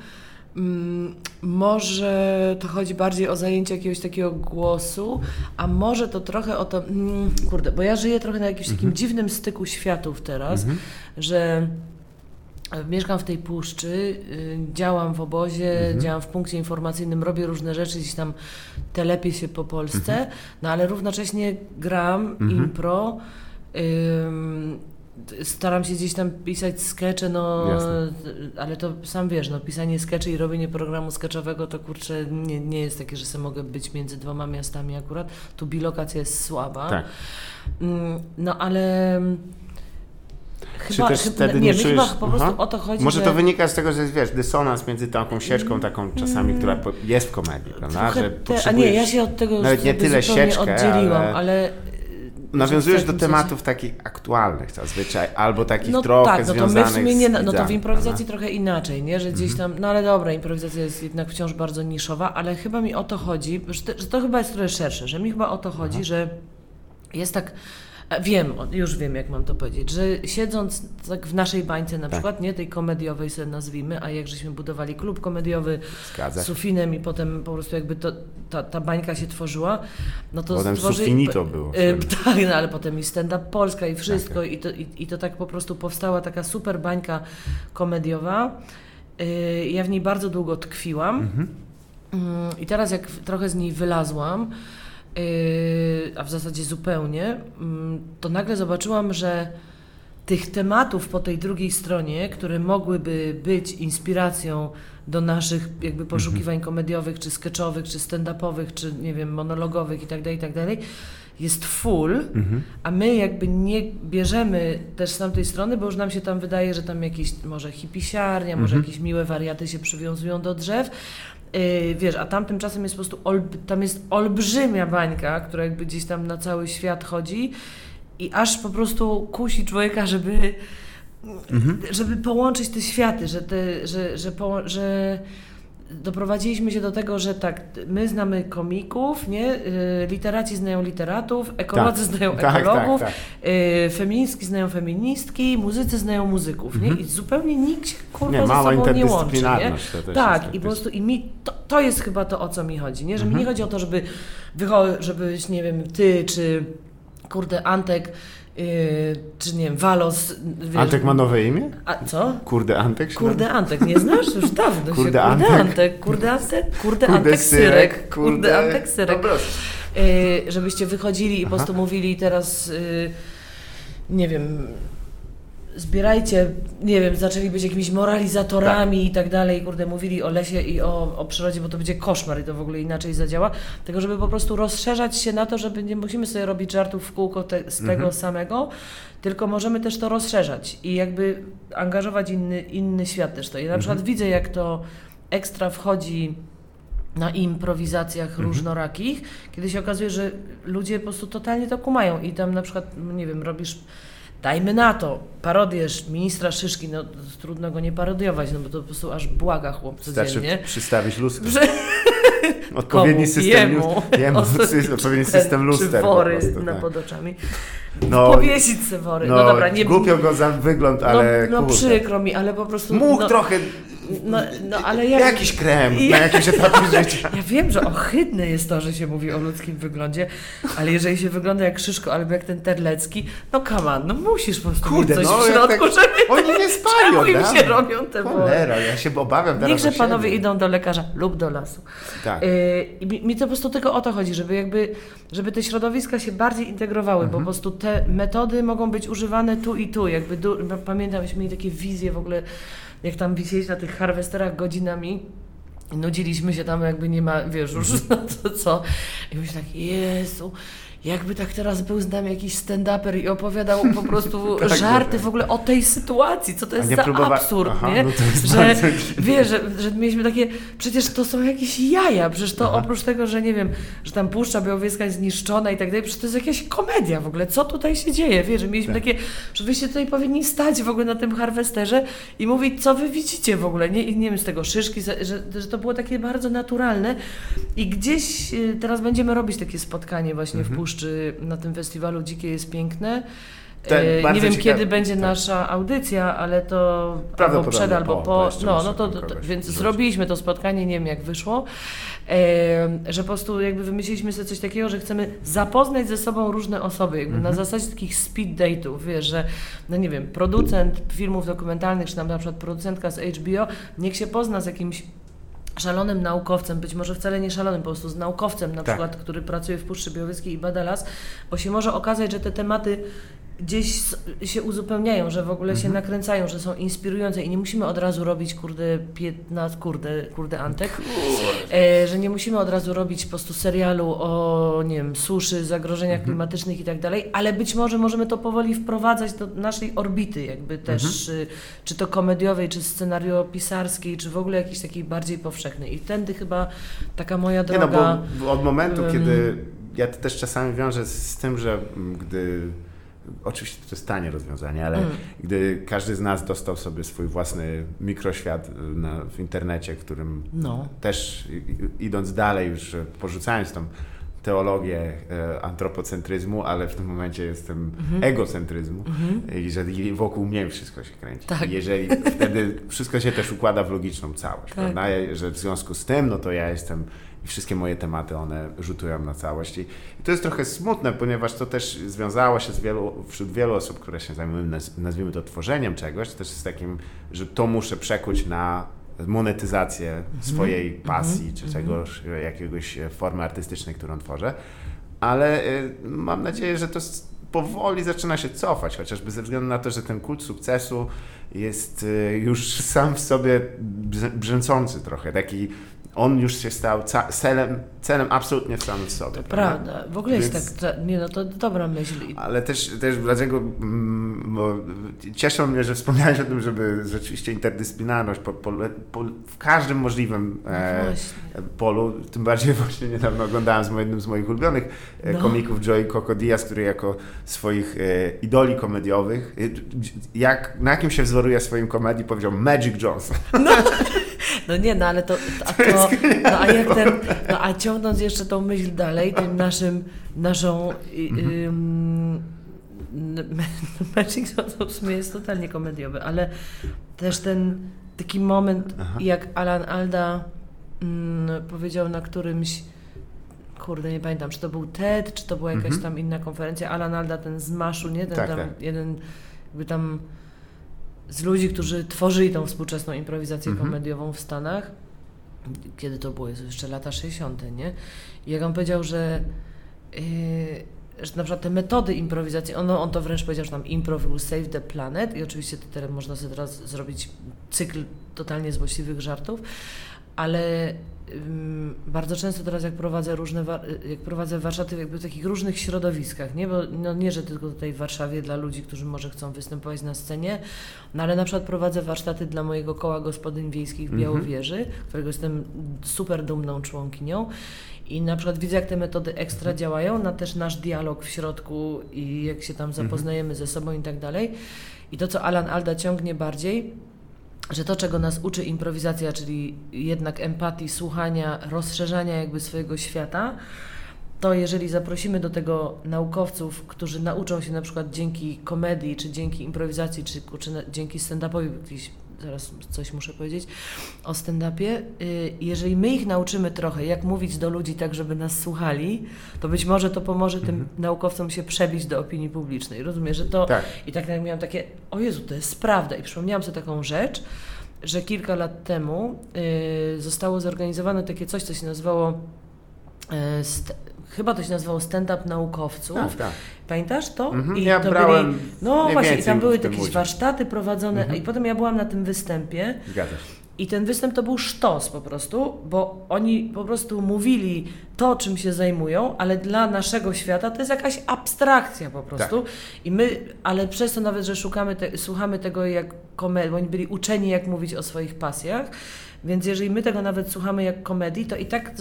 Mm, może to chodzi bardziej o zajęcie jakiegoś takiego głosu, a może to trochę o to, mm, kurde, bo ja żyję trochę na jakimś takim mhm. dziwnym styku światów teraz, mhm. że mieszkam w tej puszczy, y, działam w obozie, mhm. działam w punkcie informacyjnym, robię różne rzeczy, gdzieś tam telepię się po Polsce, mhm. no ale równocześnie gram mhm. impro, staram się gdzieś tam pisać skecze, no, Jasne. ale to sam wiesz, no, pisanie skeczy i robienie programu skeczowego to kurczę nie, nie jest takie, że sobie mogę być między dwoma miastami akurat. Tu bilokacja jest słaba. Tak. Mm, no ale Chyba, też chyba, wtedy nie, nie czujesz... chyba po prostu Aha. o to chodzi, Może że... to wynika z tego, że jest, wiesz, dysonans między taką ścieżką, taką czasami, mm. która jest w komedii, prawda? Że te, a nie, ja się od tego nawet nie tyle sieczkę, oddzieliłam, ale... ale Nawiązujesz do tematów takich aktualnych zazwyczaj, albo takich no trochę tak, no to my w sumie nie, No to w improwizacji trochę inaczej, nie? Że gdzieś mhm. tam, no ale dobra, improwizacja jest jednak wciąż bardzo niszowa, ale chyba mi o to chodzi, że to, że to chyba jest trochę szersze, że mi chyba o to chodzi, że jest tak Wiem, już wiem, jak mam to powiedzieć, że siedząc tak w naszej bańce na tak. przykład, nie tej komediowej sobie nazwijmy, a jak żeśmy budowali klub komediowy Zgadza. z Sufinem i potem po prostu jakby to, ta, ta bańka się tworzyła, no to potem stworzy... Sufinito było. Y, tak, no, ale potem i stand-up Polska i wszystko tak. i, to, i, i to tak po prostu powstała taka super bańka komediowa. Y, ja w niej bardzo długo tkwiłam mhm. y, i teraz jak trochę z niej wylazłam, a w zasadzie zupełnie, mm, to nagle zobaczyłam, że tych tematów po tej drugiej stronie, które mogłyby być inspiracją do naszych jakby poszukiwań mhm. komediowych, czy sketchowych, czy stand-upowych, czy nie wiem, monologowych itd., tak itd., tak jest full, mhm. a my jakby nie bierzemy też z tamtej strony, bo już nam się tam wydaje, że tam jakieś może hipisiarnia, mhm. może jakieś miłe wariaty się przywiązują do drzew, Yy, wiesz, a tam tymczasem jest po prostu, tam jest olbrzymia bańka, która jakby gdzieś tam na cały świat chodzi i aż po prostu kusi człowieka, żeby, mhm. żeby połączyć te światy, że, te, że, że, po, że doprowadziliśmy się do tego, że tak, my znamy komików, nie? Y, literaci znają literatów, ekolodzy tak. znają tak, ekologów, tak, tak. Y, feministki znają feministki, muzycy znają muzyków, nie? Mhm. I zupełnie nikt się kurwa nie, ze sobą nie łączy, nie? Tak, i po prostu i mi, to, to jest chyba to, o co mi chodzi, nie? Że mhm. mi nie chodzi o to, żeby, żebyś, nie wiem, ty czy kurde Antek Yy, czy nie wiem, Walos. Wiesz, Antek ma nowe imię? A co? Kurde Antek? Kurde Antek, nie znasz? Już dawno kurde się. Antek. Kurde Antek. Kurde Antek. Kurde Antek Syrek. Kurde Antek Syrek. Yy, żebyście wychodzili i Aha. po prostu mówili teraz, yy, nie wiem, zbierajcie, nie wiem, zaczęli być jakimiś moralizatorami tak. i tak dalej, kurde, mówili o lesie i o, o przyrodzie, bo to będzie koszmar i to w ogóle inaczej zadziała, tego, żeby po prostu rozszerzać się na to, żeby nie musimy sobie robić żartów w kółko te, z mhm. tego samego, tylko możemy też to rozszerzać i jakby angażować inny, inny świat też to. Ja na mhm. przykład widzę, jak to ekstra wchodzi na improwizacjach mhm. różnorakich, kiedy się okazuje, że ludzie po prostu totalnie to kumają i tam na przykład, nie wiem, robisz Dajmy na to, parodiesz ministra Szyszki, no trudno go nie parodiować, no bo to po prostu aż błaga chłop codziennie. Wystarczy przystawić lustro. Że... Odpowiedni system, jemu, jemu odpowiedni system luster wory prostu, na tak. pod oczami. No, Powiesić se wory. No, no dobra, nie... Głupio go za wygląd, no, ale No, no przykro mi, ale po prostu... Mógł no, trochę no, no, ale jak... Jakiś krem na jakimś etapie życia. Ja wiem, że ohydne jest to, że się mówi o ludzkim wyglądzie, ale jeżeli się wygląda jak Szyszko albo jak ten Terlecki, no come on, no musisz po prostu Kurde, coś no, w środku, tak, żeby... Oni nie spali im się robią te Cholera, ja się obawiam teraz Niechże panowie idą do lekarza lub do lasu. Tak. Yy, I mi, mi to po prostu tylko o to chodzi, żeby jakby, żeby te środowiska się bardziej integrowały, mhm. bo po prostu te metody mogą być używane tu i tu. Jakby du... pamiętam, myśmy mieli takie wizje w ogóle jak tam wisieć na tych harwesterach godzinami, nudziliśmy się tam, jakby nie ma, wiesz, już no to co. I myślę tak, Jezu, jakby tak teraz był z nami jakiś stand-uper i opowiadał po prostu Tak, żarty w ogóle o tej sytuacji, co to jest za próbowa- absurd, Aha, nie? no że, że, że mieliśmy takie, przecież to są jakieś jaja, przecież to Aha. oprócz tego, że nie wiem, że tam Puszcza Białowieska jest zniszczona i tak dalej, przecież to jest jakaś komedia w ogóle, co tutaj się dzieje, wiesz, że mieliśmy Tak. takie, że wyście tutaj powinni stać w ogóle na tym harwesterze i mówić, co wy widzicie w ogóle, nie, I nie wiem, z tego szyszki, że, że to było takie bardzo naturalne i gdzieś y, teraz będziemy robić takie spotkanie właśnie w Puszczy na tym festiwalu Dzikie jest piękne. Tak, E, nie wiem, ciekawe. kiedy będzie Tak. nasza audycja, ale to albo przed, albo po, po. no, no to, to, więc zrobiliśmy to spotkanie, nie wiem jak wyszło, e, że po prostu jakby wymyśliliśmy sobie coś takiego, że chcemy zapoznać ze sobą różne osoby, jakby Mhm. na zasadzie takich speed date'ów, wiesz, że no nie wiem, producent filmów dokumentalnych, czy tam na przykład producentka z HBO, niech się pozna z jakimś szalonym naukowcem, być może wcale nie szalonym, po prostu z naukowcem na Tak. przykład, który pracuje w Puszczy Białowieskiej i bada las, bo się może okazać, że te tematy gdzieś się uzupełniają, że w ogóle się nakręcają, że są inspirujące i nie musimy od razu robić kurde 15, kurde, kurde Antek, e, że nie musimy od razu robić po prostu serialu o, nie wiem, suszy, zagrożeniach klimatycznych i tak dalej, ale być może możemy to powoli wprowadzać do naszej orbity, jakby też, y, czy to komediowej, czy scenariopisarskiej, czy w ogóle jakiejś takiej bardziej powszechnej. I tędy chyba taka moja Nie no, droga... bo od momentu, em, kiedy ja to też czasami wiążę z tym, że gdy oczywiście to jest tanie rozwiązanie, ale Mm. gdy każdy z nas dostał sobie swój własny mikroświat y, na, w internecie, którym No. też idąc dalej już e, porzucając tą teologię e, antropocentryzmu, ale w tym momencie jestem egocentryzmu i że wokół mnie wszystko się kręci. Mhm. Tak. Jeżeli wtedy wszystko się też układa w logiczną całość, Tak. prawda? Że w związku z tym, no to ja jestem i wszystkie moje tematy, one rzutują na całość. I, i to jest trochę smutne, ponieważ to też związało się z wielu, wśród wielu osób, które się zajmują, naz- nazwijmy to, tworzeniem czegoś, też z takim, że to muszę przekuć na monetyzację swojej pasji, czy czegoś, jakiegoś e, formy artystycznej, którą tworzę. Ale y, mam nadzieję, że to powoli zaczyna się cofać, chociażby ze względu na to, że ten kult sukcesu jest y, już sam w sobie brzęczący trochę, taki on już się stał celem, celem absolutnie w samym sobie. To prawda. W ogóle jest Więc- tak, nie no, to dobra myśl. Ale też, też dlatego mm, bo cieszę mnie, że wspomniałeś o tym, żeby rzeczywiście interdyscyplinarność po, po, po, w każdym możliwym e, No Właśnie. polu, tym bardziej właśnie niedawno oglądałem z jednym z moich ulubionych e, No. komików Joey Coco Diaz, który jako swoich e, idoli komediowych, e, jak, na kim się wzoruje w swoim komedii, powiedział Magic Johnson. No nie, no ale to, a to, no a jak ten, no a ciągnąc jeszcze tą myśl dalej, tym naszym, naszą y, n- Magic w sumie jest totalnie komediowy, ale też ten taki moment, Aha. jak Alan Alda mm, powiedział na którymś kurde, nie pamiętam, czy to był TED, czy to była jakaś Mhm. tam inna konferencja, Alan Alda, ten z Maszu, nie? Ten Tak, tam tak. jeden jakby tam z ludzi, którzy tworzyli tą współczesną improwizację Mhm. komediową w Stanach. Kiedy to było? Jezu, jeszcze lata 60., nie? I jak on powiedział, że, yy, że na przykład te metody improwizacji, on, on to wręcz powiedział, że tam improv will save the planet i oczywiście to teraz można sobie teraz zrobić cykl totalnie złośliwych żartów, ale ym, bardzo często teraz jak prowadzę różne, wa- jak prowadzę warsztaty jakby w takich różnych środowiskach, nie? Bo no nie, że tylko tutaj w Warszawie dla ludzi, którzy może chcą występować na scenie, no ale na przykład prowadzę warsztaty dla mojego koła gospodyń wiejskich w Mhm. Białowieży, którego jestem super dumną członkinią. I na przykład widzę, jak te metody ekstra działają na też nasz dialog w środku i jak się tam zapoznajemy ze sobą i tak dalej. I to, co Alan Alda ciągnie bardziej, że to, czego nas uczy improwizacja, czyli jednak empatii, słuchania, rozszerzania jakby swojego świata, to jeżeli zaprosimy do tego naukowców, którzy nauczą się na przykład dzięki komedii, czy dzięki improwizacji, czy, czy dzięki stand-upowi, jakiś, zaraz coś muszę powiedzieć o stand-upie, y, jeżeli my ich nauczymy trochę, jak mówić do ludzi tak, żeby nas słuchali, to być może to pomoże tym naukowcom się przebić do opinii publicznej. Rozumiesz, że to... Tak. I tak miałam takie, o Jezu, to jest prawda. I przypomniałam sobie taką rzecz, że kilka lat temu y, zostało zorganizowane takie coś, co się nazywało, y, st- chyba to się nazywało stand-up naukowców. Tak, tak. Pamiętasz to? Mhm, I ja to brałem byli, No właśnie, i tam były jakieś udział. warsztaty prowadzone, Mhm. i potem ja byłam na tym występie. Zgadza się. I ten występ to był sztos po prostu, bo oni po prostu mówili to, czym się zajmują, ale dla naszego świata to jest jakaś abstrakcja po prostu. Tak. I my, ale przez to nawet, że szukamy te, słuchamy tego jak komedii, bo oni byli uczeni jak mówić o swoich pasjach, więc jeżeli my tego nawet słuchamy jak komedii, to i tak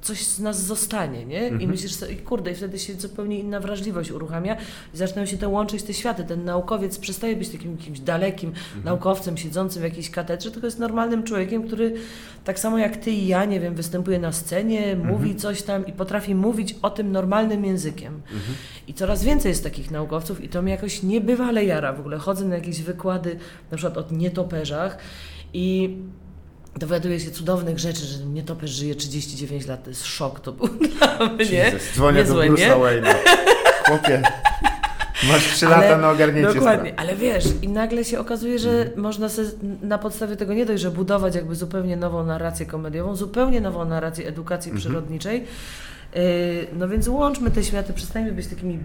coś z nas zostanie, nie? Mhm. I myślisz sobie, kurde, i wtedy się zupełnie inna wrażliwość uruchamia i zaczynają się te łączyć te światy. Ten naukowiec przestaje być takim kimś dalekim mhm. naukowcem siedzącym w jakiejś katedrze, tylko jest normalnym człowiekiem, który tak samo jak ty i ja, nie wiem, występuje na scenie, mhm. mówi coś tam i potrafi mówić o tym normalnym językiem. Mhm. I coraz więcej jest takich naukowców i to mnie jakoś niebywale jara. W ogóle chodzę na jakieś wykłady, na przykład o nietoperzach i dowiaduje się cudownych rzeczy, że nietoperz żyje 39 lat. To jest szok, to był dla mnie. Dzwonię Niezłe, do Bruce'a Wayne'a. Chłopie, masz 3 lata na ogarnięcie Dokładnie, sprawy. ale wiesz, i nagle się okazuje, że można sobie na podstawie tego nie dość, że budować jakby zupełnie nową narrację komediową, zupełnie nową narrację edukacji mhm. przyrodniczej, yy, no więc łączmy te światy, przestańmy być takimi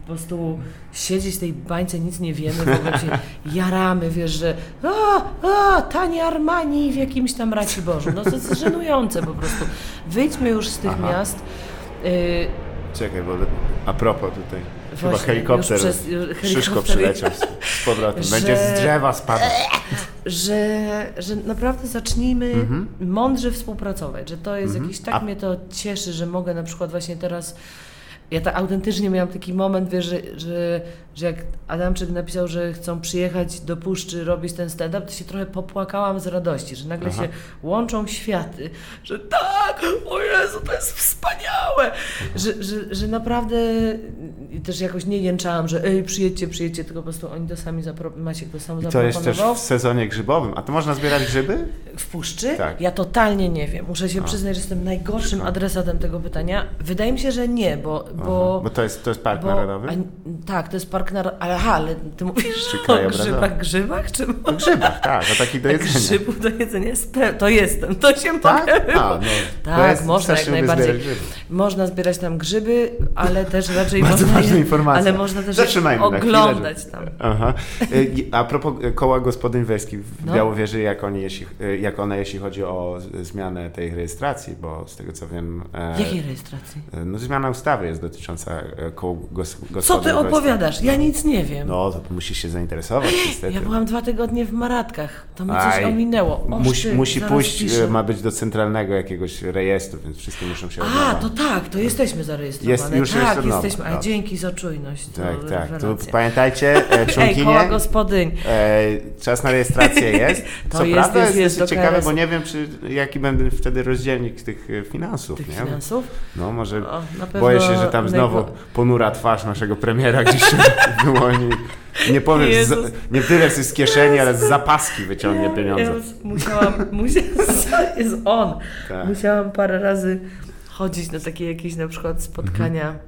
po prostu siedzieć w tej bańce, nic nie wiemy, w ogóle się jaramy, wiesz, że a, a, tanie Armani w jakimś tam raci Bożu. No to jest żenujące po prostu. Wyjdźmy już z tych Aha. miast. Y Czekaj, bo a propos tutaj, Właśnie, chyba helikopter, przez, helikopter przyleciał z, z powrotem, że, będzie z drzewa spadał. Że, że naprawdę zacznijmy mhm. mądrze współpracować, że to jest mhm. jakiś, tak a... mnie to cieszy, że mogę na przykład właśnie teraz ja tak autentycznie miałam taki moment, wiesz, że, że, że jak Adamczyk napisał, że chcą przyjechać do Puszczy robić ten stand-up, to się trochę popłakałam z radości, że nagle Aha. się łączą światy, że tak, o Jezu, to jest wspaniałe, że, że, że naprawdę też jakoś nie jęczałam, że ej, przyjedźcie, przyjedźcie, tylko po prostu oni to sami zapro- Maciek to sam I to jest też w sezonie grzybowym, a to można zbierać grzyby? W Puszczy? Tak. Ja totalnie nie wiem, muszę się a. przyznać, że jestem najgorszym adresatem tego pytania. Wydaje mi się, że nie, bo bo, bo to, jest, to jest park bo, narodowy? A, tak, to jest park narodowy, ale, aha, ale ty mówisz czy o grzybach, grzybach? Czy... O grzybach, tak, o taki do jedzenia. Grzybów do jedzenia, to jestem, to się tak? mogę a, no, Tak, można jak najbardziej. Można zbierać tam grzyby, ale też raczej Bardzo można je, informacja. Ale można też oglądać chwilę, tam. Aha. Y, a propos koła gospodyń wiejskich w no. Białowieży, jak, oni, jeśli, y, jak one jeśli chodzi o zmianę tej rejestracji, bo z tego co wiem... E, Jakiej rejestracji? No zmiana ustawy jest dotycząca e, kół gospodarczych. Co ty opowiadasz? Ja nic nie wiem. No, to musisz się zainteresować niestety. Ja byłam dwa tygodnie w Maratkach. To mi coś Aj, ominęło. O, musi, musi pójść, piszę. E, ma być do centralnego jakiegoś rejestru, więc wszystkie muszą się A, to tak, to jesteśmy zarejestrowane. Jest, już tak, jest jesteśmy. A dzięki za czujność. Tak, tak. Tu pamiętajcie, e, członkinie. Ej, koła gospodyń. E, czas na rejestrację jest. to Co jest, prawda jest, jest, jest ciekawe, bo nie wiem, czy, jaki będę wtedy rozdzielnik tych finansów. Tych nie? finansów? No, może o, boję się, że tam znowu ponura twarz naszego premiera gdzieś wyłoni. Nie powiem, z, nie tyle z kieszeni, ale z zapaski wyciągnie pieniądze. Jezus, musiałam, musiałam, jest on. Tak. Musiałam parę razy chodzić na takie jakieś na przykład spotkania,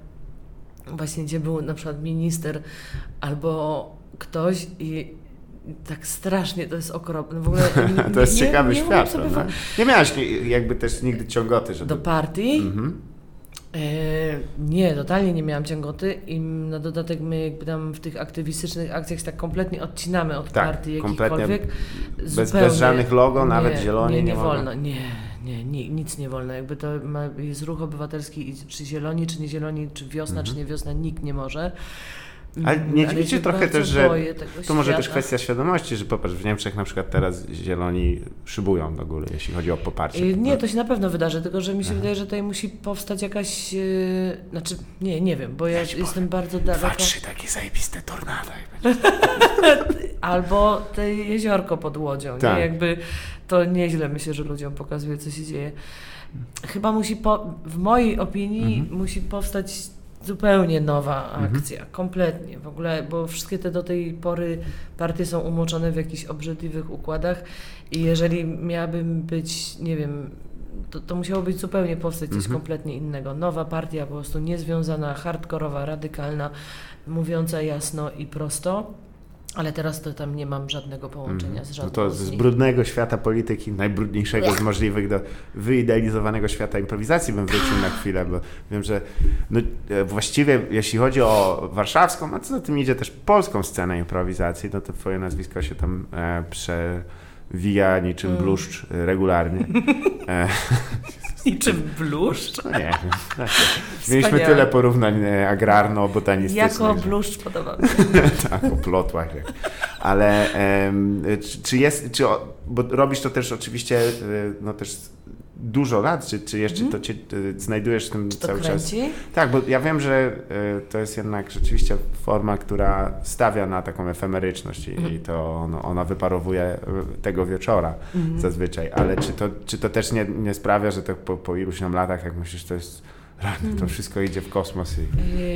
mhm. właśnie gdzie był na przykład minister albo ktoś i tak strasznie to jest okropne. W ogóle nie, to jest nie, ciekawy nie świat. Sobie... Nie miałaś jakby też nigdy ciągoty, żeby... Do partii? Mhm. E, nie, totalnie nie miałam ciągoty i na dodatek my jakby tam w tych aktywistycznych akcjach tak kompletnie odcinamy od tak, partii jakichkolwiek. Bez, bez żadnych logo, nie, nawet zieloni nie, nie, nie wolno. Nie, nie, nie, nic nie wolno. Jakby to ma, jest ruch obywatelski, czy zieloni, czy nie zieloni, czy wiosna, mhm. czy nie wiosna, nikt nie może. Ale nie dziwicie trochę też, że to może też kwestia świadomości, że popatrz, w Niemczech na przykład teraz zieloni szybują do góry, jeśli chodzi o poparcie. Y, nie, to się na pewno wydarzy, tylko że mi się Aha. wydaje, że tutaj musi powstać jakaś, yy, znaczy nie, nie wiem, bo ja, ja jestem powiem, bardzo daleko. Dwa, trzy takie zajebiste tornada. Albo te jeziorko pod łodzią, tak. nie? Jakby to nieźle myślę, że ludziom pokazuje, co się dzieje. Chyba musi, po, w mojej opinii, mhm. musi powstać zupełnie nowa mhm. akcja, mhm. kompletnie w ogóle, bo wszystkie te do tej pory partie są umoczone w jakichś obrzydliwych układach i jeżeli miałabym być, nie wiem, to, to musiało być zupełnie powstać coś mhm. kompletnie innego. Nowa partia, po prostu niezwiązana, hardkorowa, radykalna, mówiąca jasno i prosto. Ale teraz to tam nie mam żadnego połączenia mm. z żadnym. No to z, z brudnego świata polityki, najbrudniejszego z możliwych do wyidealizowanego świata improwizacji bym wrócił na chwilę, bo wiem, że no, e, właściwie jeśli chodzi o warszawską, a co za tym idzie też polską scenę improwizacji, no to twoje nazwisko się tam e, prze, wija niczym Mm. bluszcz regularnie. E, Niczym bluszcz. no nie wiem. tak. Mieliśmy tyle porównań e, agrarno-botanistycznych. Jako bluszcz podoba mi się. tak, o plotłach. Ale em, czy, czy jest, czy, bo robisz to też oczywiście y, no też dużo lat, czy, czy jeszcze to cię y, znajdujesz w tym. To cały czas? Tak, bo ja wiem, że y, to jest jednak rzeczywiście forma, która stawia na taką efemeryczność i, Mhm. i to ono, ona wyparowuje y, tego wieczora Mhm. zazwyczaj, ale czy to, czy to też nie, nie sprawia, że to po, po iluś tam latach, jak myślisz, to jest rany, to wszystko idzie w kosmos i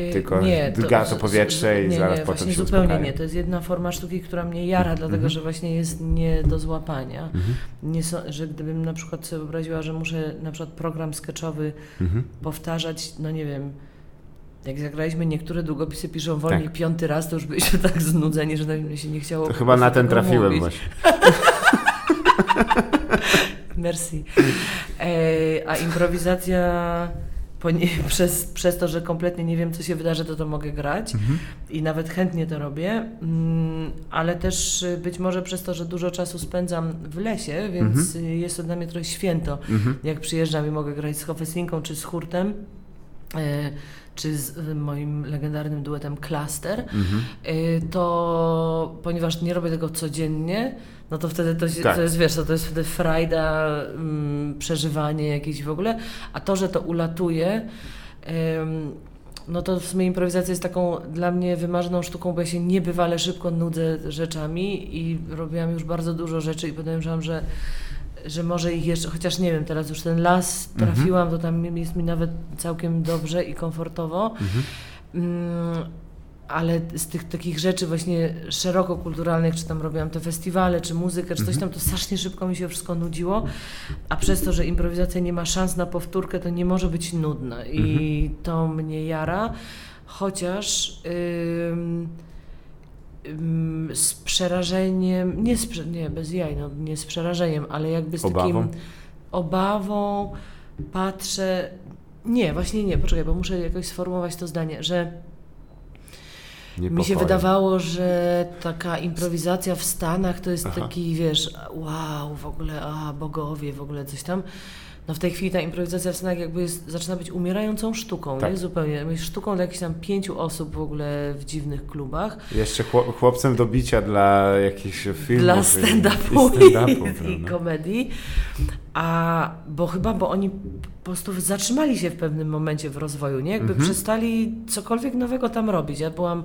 Yy, Tylko drga to powietrze i nie, zaraz nie, potem właśnie się zupełnie uspokaja. nie. To jest jedna forma sztuki, która mnie jara, dlatego Mhm. że właśnie jest nie do złapania. Mhm. Nie so, że gdybym na przykład sobie wyobraziła, że muszę na przykład program sketchowy Mhm. powtarzać, no nie wiem, jak zagraliśmy, niektóre długopisy piszą wolniej Tak. piąty raz, to już byliśmy tak znudzeni, że nawet mi się nie chciało To chyba na ten trafiłem mówić. właśnie. Merci. E, a improwizacja poni- przez, przez to, że kompletnie nie wiem, co się wydarzy, to to mogę grać Mhm. i nawet chętnie to robię, mm, ale też y, być może przez to, że dużo czasu spędzam w lesie, więc y, jest to dla mnie trochę święto. Mhm. Jak przyjeżdżam i mogę grać z Hofesinką czy z Hurtem, e, czy z y, moim legendarnym duetem Cluster, Mhm. y, to ponieważ nie robię tego codziennie, no to wtedy to, Tak. to jest, wiesz, to, to jest wtedy frajda, mm, przeżywanie jakieś w ogóle, a to, że to ulatuje, ym, no to w sumie improwizacja jest taką dla mnie wymarzoną sztuką, bo ja się niebywale szybko nudzę rzeczami i robiłam już bardzo dużo rzeczy i podejrzewam, że że może ich jeszcze, chociaż nie wiem, teraz już ten las Mhm. trafiłam, to tam jest mi nawet całkiem dobrze i komfortowo. Mhm. Mm, ale z tych takich rzeczy właśnie szeroko kulturalnych, czy tam robiłam te festiwale, czy muzykę, czy coś tam, to strasznie szybko mi się wszystko nudziło, a przez to, że improwizacja nie ma szans na powtórkę, to nie może być nudna i to mnie jara, chociaż ym, ym, z przerażeniem, nie, z, nie bez jaj, no, nie z przerażeniem, ale jakby z Obawą? takim obawą patrzę, nie, właśnie nie, poczekaj, bo muszę jakoś sformułować to zdanie, że mi się wydawało, że taka improwizacja w Stanach to jest Aha. taki, wiesz, wow, w ogóle, a bogowie, w ogóle coś tam. No w tej chwili ta improwizacja w Stanach jakby jest, zaczyna być umierającą sztuką, Tak. nie? Zupełnie. Sztuką dla jakichś tam pięciu osób w ogóle w dziwnych klubach. Jeszcze chłop, chłopcem do bicia dla jakichś filmów. dla stand-upu i, i, stand-upu, i, komedii. A bo chyba, bo oni po prostu zatrzymali się w pewnym momencie w rozwoju, nie? Jakby Mhm. przestali cokolwiek nowego tam robić. Ja byłam,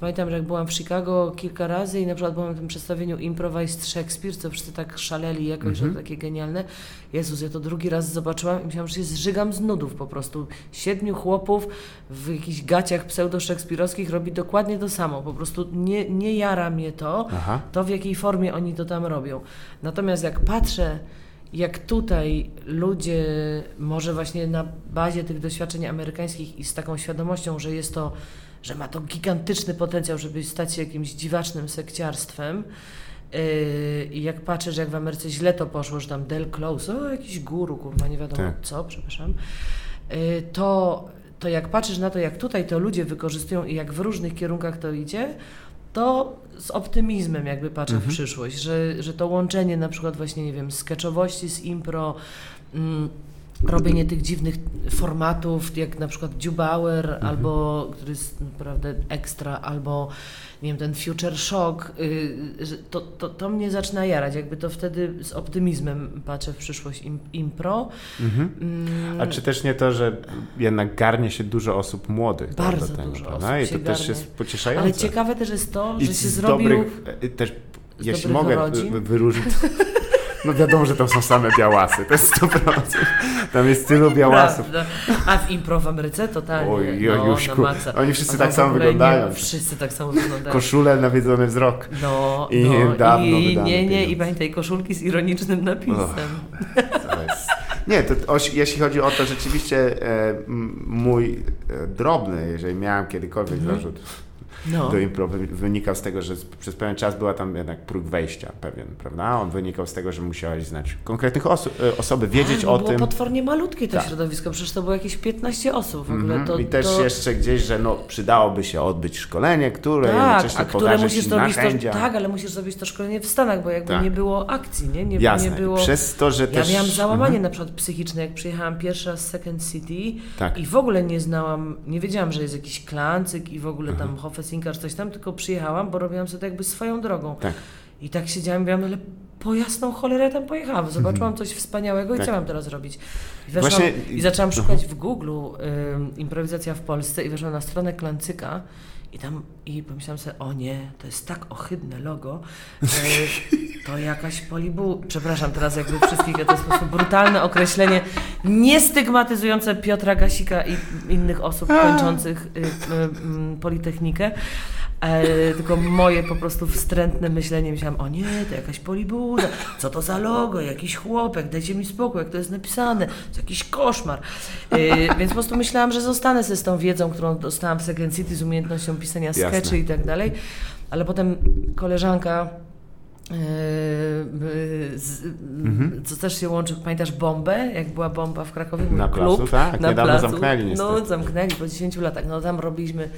pamiętam, że jak byłam w Chicago kilka razy i na przykład byłam w tym przedstawieniu Improvised Shakespeare, co wszyscy tak szaleli jakoś, Mhm. że takie genialne. Jezus, ja to drugi raz zobaczyłam i myślałam, że się zżygam z nudów po prostu. Siedmiu chłopów w jakichś gaciach pseudo-szekspirowskich robi dokładnie to samo. Po prostu nie, nie jara mnie to Aha. to w jakiej formie oni to tam robią. Natomiast jak patrzę, jak tutaj ludzie, może właśnie na bazie tych doświadczeń amerykańskich i z taką świadomością, że jest to, że ma to gigantyczny potencjał, żeby stać się jakimś dziwacznym sekciarstwem. Yy, I jak patrzę, że jak w Ameryce źle to poszło, że tam Del Close, o jakiś guru, kurwa, nie wiadomo Tak. co, przepraszam, yy, to, to jak patrzysz na to, jak tutaj to ludzie wykorzystują i jak w różnych kierunkach to idzie, to z optymizmem jakby patrzę Mhm. w przyszłość, że, że to łączenie na przykład właśnie, nie wiem, sketchowości z impro, mm, robienie tych dziwnych formatów, jak na przykład Dubauer, Mhm. albo, który jest naprawdę ekstra, albo nie wiem, ten Future Shock, y, to, to, to mnie zaczyna jarać, jakby to wtedy z optymizmem patrzę w przyszłość im, impro. Mhm. Mm, A czy też nie to, że jednak garnie się dużo osób młodych Bardzo do tego, dużo osób I się to też jest pocieszające. Ale ciekawe też jest to, I że się z zrobił... dobrych, e, też, jeśli mogę wyróżnić, no wiadomo, że tam są same białasy, to jest 100%. Tam jest tylu białasów. A w impro w Ameryce totalnie. Oj, no, Jojuśku, na maksa. oni wszyscy tak samo wyglądają. Nie, wszyscy tak samo wyglądają. Koszule, nawiedzony wzrok. No, I no, dawno i nie, nie, i pieniądze. pamiętaj koszulki z ironicznym napisem. Jest... Nie, to oś, jeśli chodzi o to, rzeczywiście e, mój e, drobny, jeżeli miałem kiedykolwiek Mhm. zarzut, no. do impro wynikał z tego, że przez pewien czas była tam jednak próg wejścia pewien, prawda? On wynikał z tego, że musiałeś znać konkretnych oso e, osoby, wiedzieć o było tym. Było potwornie malutkie to tak. środowisko, przecież to było jakieś 15 osób w ogóle. Mm -hmm. to, I też to... jeszcze gdzieś, że no, przydałoby się odbyć szkolenie, które tak, jednocześnie a które musisz zrobić to, Tak, ale musisz zrobić to szkolenie w Stanach, bo jakby tak. nie było akcji, nie? Nie, Jasne. nie było... Przez to, że ja też... miałam załamanie mm -hmm. na przykład psychiczne, jak przyjechałam pierwszy raz z Second City tak. i w ogóle nie znałam, nie wiedziałam, że jest jakiś klancyk i w ogóle tam Hofesinkarz, coś tam, tylko przyjechałam, bo robiłam sobie to jakby swoją drogą. Tak. I tak siedziałam i mówiłam, ale po jasną cholerę tam pojechałam. Zobaczyłam coś wspaniałego i tak. co mam teraz robić? I, weszłam, Właśnie... i zaczęłam szukać w Google y, improwizacja w Polsce i weszłam na stronę Klancyka i tam i pomyślałam sobie, o nie, to jest tak ohydne logo, to jakaś polibu... Przepraszam teraz jakby wszystkich, to jest po prostu brutalne określenie, niestygmatyzujące Piotra Gasika i innych osób kończących y, y, y, Politechnikę, E, tylko moje po prostu wstrętne myślenie, myślałam, o nie, to jakaś polibuda, co to za logo, jakiś chłopek, dajcie mi spokój, jak to jest napisane, to jakiś koszmar. E, więc po prostu myślałam, że zostanę ze z tą wiedzą, którą dostałam w Second City, z umiejętnością pisania sketchy i tak dalej, ale potem koleżanka z, mhm. Co też się łączy, pamiętasz bombę? Jak była bomba w Krakowie? na klub, placu, tak, na niedawno placu. zamknęli niestety. No, zamknęli po 10 latach. No tam robiliśmy,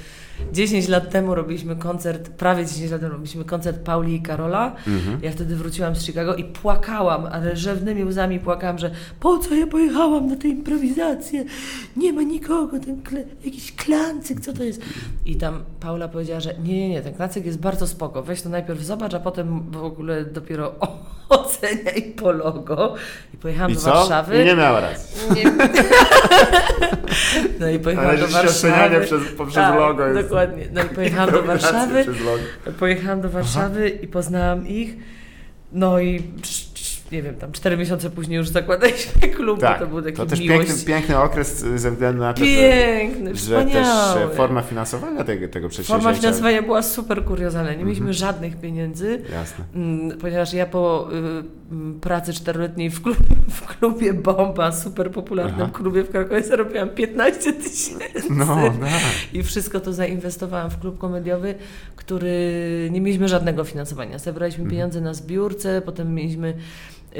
10 lat temu robiliśmy koncert, prawie 10 lat temu robiliśmy koncert Pauli i Karola. Mhm. Ja wtedy wróciłam z Chicago i płakałam, ale rzewnymi łzami płakałam, że po co ja pojechałam na tę improwizację? Nie ma nikogo, ten kle, jakiś klancyk, co to jest? I tam Paula powiedziała, że nie, nie, nie, ten klancyk jest bardzo spoko, weź to najpierw zobacz, a potem w ogóle ogóle dopiero oceniaj po logo. I pojechałam I do co? Warszawy. I nie miała racji. Nie... no i pojechałam do Warszawy. przez, poprzez tak, logo. Jest... Dokładnie. No i pojechałam do Warszawy. Pojechałam do Warszawy Aha. i poznałam ich. No i nie wiem, tam cztery miesiące później już zakładaliśmy klub, tak, to był taki To też miłość. piękny, piękny okres ze względu na to, piękny, że, że też forma finansowania tego, tego przedsięwzięcia. Forma finansowania była super kuriozalna. Nie mieliśmy mhm. żadnych pieniędzy, Jasne. Mm, ponieważ ja po y, pracy czteroletniej w, klub, w klubie Bomba, super popularnym Aha. klubie w Krakowie, zarobiłam 15 tysięcy. No, tak. I wszystko to zainwestowałam w klub komediowy, który nie mieliśmy żadnego finansowania. Zebraliśmy mhm. pieniądze na zbiórce, potem mieliśmy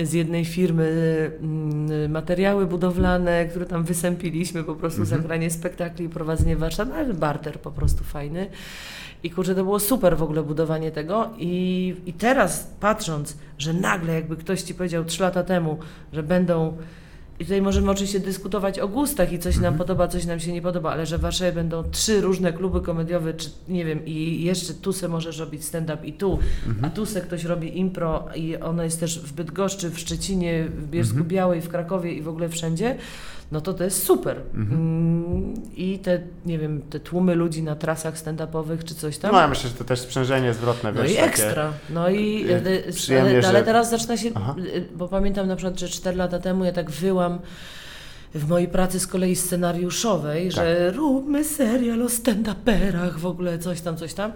z jednej firmy mm, materiały budowlane, które tam wysępiliśmy, po prostu mhm. zagranie spektakli, prowadzenie warsztat, no, ale barter po prostu fajny. I kurczę, to było super w ogóle budowanie tego. I, I teraz patrząc, że nagle jakby ktoś ci powiedział trzy lata temu, że będą i tutaj możemy oczywiście dyskutować o gustach i coś nam mhm. podoba, coś nam się nie podoba, ale że w Warszawie będą trzy różne kluby komediowe, czy nie wiem, i jeszcze tu se możesz robić stand-up i tu, mhm. a tu se ktoś robi impro i ono jest też w Bydgoszczy, w Szczecinie, w Bielsku mhm. Białej, w Krakowie i w ogóle wszędzie, no to to jest super. Mhm. Mm, I te, nie wiem, te tłumy ludzi na trasach stand-upowych czy coś tam. No ja myślę, że to też sprzężenie zwrotne. No wiesz, i ekstra. No i e, ale, że... ale teraz zaczyna się, Aha. E, bo pamiętam na przykład, że 4 lata temu ja tak wyłam w mojej pracy z kolei scenariuszowej, tak. że róbmy serial o stand-uperach, w ogóle coś tam, coś tam.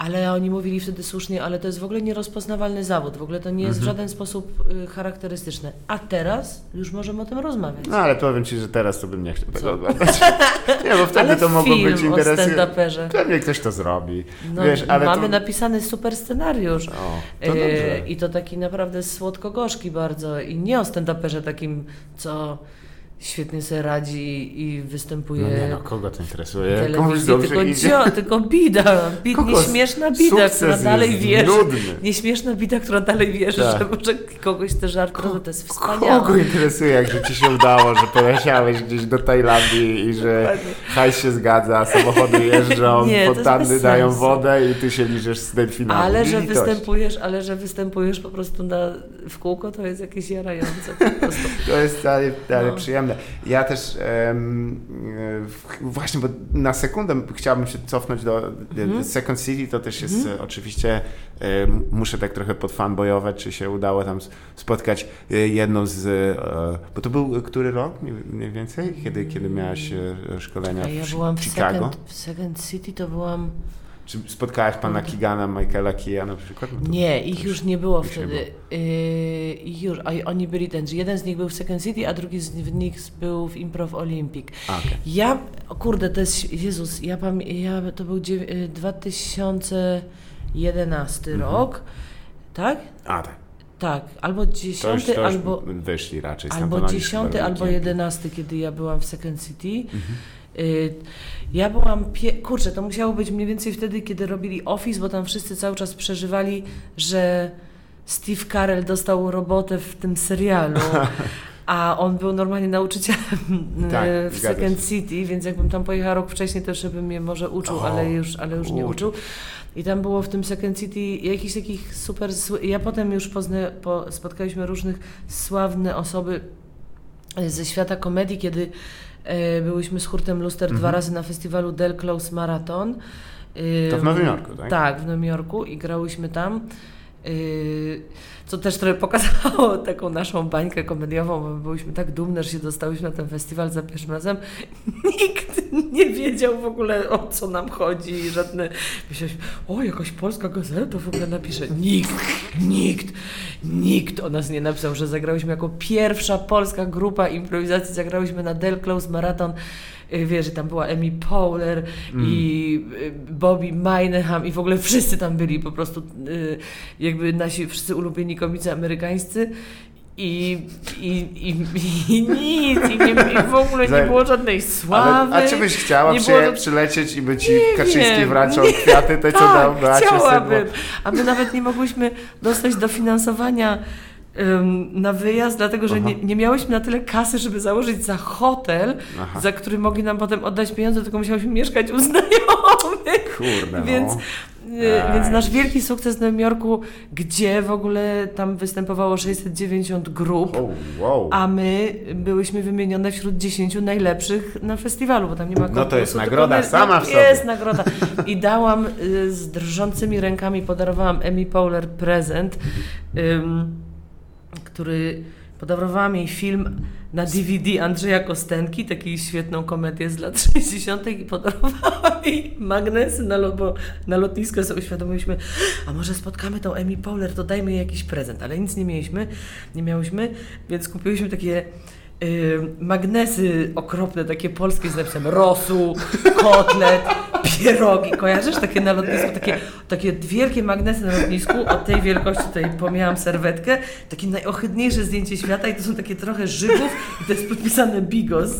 Ale oni mówili wtedy słusznie, ale to jest w ogóle nierozpoznawalny zawód, w ogóle to nie jest w mhm. żaden sposób y, charakterystyczne. A teraz już możemy o tym rozmawiać. No ale powiem Ci, że teraz to bym nie chciał tego oglądać. nie, bo wtedy ale to mogło być interesujące. Pewnie ktoś to zrobi. No, Wiesz, ale mamy to... napisany super scenariusz. O, to y, I to taki naprawdę słodko-gorzki bardzo. I nie o stand-uperze takim, co świetnie sobie radzi i występuje. No nie no, kogo to interesuje? Komuś dobrze tylko, idzie. Cio, tylko bida, bid, nieśmieszna bida, która dalej wierzy. Nudny. Nieśmieszna bida, która dalej wierzy, tak. że może kogoś te żart Ko to jest wspaniałe. Kogo interesuje, jak że ci się udało, że poleciałeś gdzieś do Tajlandii i że hajs się zgadza, samochody jeżdżą, fontanny dają wodę i ty się liczysz z delfinami. Ale że występujesz, ale że występujesz po prostu na, w kółko, to jest jakieś jarające. to jest dalej, dalej no. przyjemne. Ja też um, właśnie, bo na sekundę chciałbym się cofnąć do mm. Second City, to też jest mm. oczywiście, um, muszę tak trochę podfanbojować, czy się udało tam spotkać e, jedną z, uh, bo to był który rok mniej więcej, kiedy, kiedy miałaś szkolenia w, ja byłam w Chicago? Second, w Second City to byłam Czy spotkałaś pana Kigana, Michaela Keya na przykład? No nie, ich już nie było wtedy. Nie yy, ich już, a oni byli ten, jeden z nich był w Second City, a drugi z nich był w Improv Olympic. Okay. Ja, kurde, to jest, Jezus, ja, pam, ja to był 2011 mhm. rok, tak? A, tak. Tak, albo dziesiąty, albo. Wyszli raczej. Albo dziesiąty, albo jedenasty, kiedy ja byłam w Second City. Mhm. Y, ja byłam, pie- kurczę, to musiało być mniej więcej wtedy, kiedy robili Office, bo tam wszyscy cały czas przeżywali, że Steve Carell dostał robotę w tym serialu. A on był normalnie nauczycielem tak, w Second City, więc jakbym tam pojechała rok wcześniej, to jeszcze bym mnie może uczył, o, ale już, ale już nie uczył. I tam było w tym Second City jakichś takich super... Ja potem już pozna, po, spotkaliśmy różnych sławne osoby ze świata komedii, kiedy byłyśmy z Hurtem Luster mhm. dwa razy na festiwalu Del Close Marathon. To w Nowym Jorku, tak? Tak, w Nowym Jorku i grałyśmy tam. Co też trochę pokazało taką naszą bańkę komediową, bo byliśmy tak dumne, że się dostałyśmy na ten festiwal za pierwszym razem. Nikt nie wiedział w ogóle o co nam chodzi. Żadne. Myśleliśmy, o, jakaś polska gazeta w ogóle napisze. Nikt, nikt, nikt o nas nie napisał, że zagrałyśmy jako pierwsza polska grupa improwizacji. Zagrałyśmy na Del Close Marathon wiesz, że tam była Amy Powler mm. i y, Bobby Mineham i w ogóle wszyscy tam byli, po prostu y, jakby nasi wszyscy ulubieni komicy amerykańscy i, i, i, i nic, i, nie, i w ogóle nie było żadnej sławy. Ale, a czy byś chciała przy, było... przylecieć i by ci nie Kaczyński wręczał kwiaty, te co tak, dał Beacie chciałabym, a my nawet nie mogłyśmy dostać dofinansowania na wyjazd, dlatego że nie, nie, miałyśmy na tyle kasy, żeby założyć za hotel, Aha. za który mogli nam potem oddać pieniądze, tylko musiałyśmy mieszkać u znajomych. Kurde, no. Więc, y, więc nasz wielki sukces w Nowym Jorku, gdzie w ogóle tam występowało 690 grup, oh, wow. a my byłyśmy wymienione wśród 10 najlepszych na festiwalu, bo tam nie ma konkursu. No to jest nagroda my, sama w sobie. Jest nagroda. I dałam y, z drżącymi rękami, podarowałam Emmy Powler prezent. Um, który podarowałam jej film na DVD Andrzeja Kostenki, taką świetną komedię z lat 60. i podarowałam jej magnesy na, lo, na lotnisko. Sobie uświadomiliśmy, a może spotkamy tą Emi Powler, to dajmy jej jakiś prezent. Ale nic nie mieliśmy, nie miałyśmy, więc kupiłyśmy takie y, magnesy okropne, takie polskie z napisem rosół, kotlet, pierogi. Kojarzysz takie na lotnisku? Takie, takie wielkie magnesy na lotnisku. Od tej wielkości tutaj pomiałam serwetkę. Takie najohydniejsze zdjęcie świata i to są takie trochę żywów i to jest podpisane Bigos.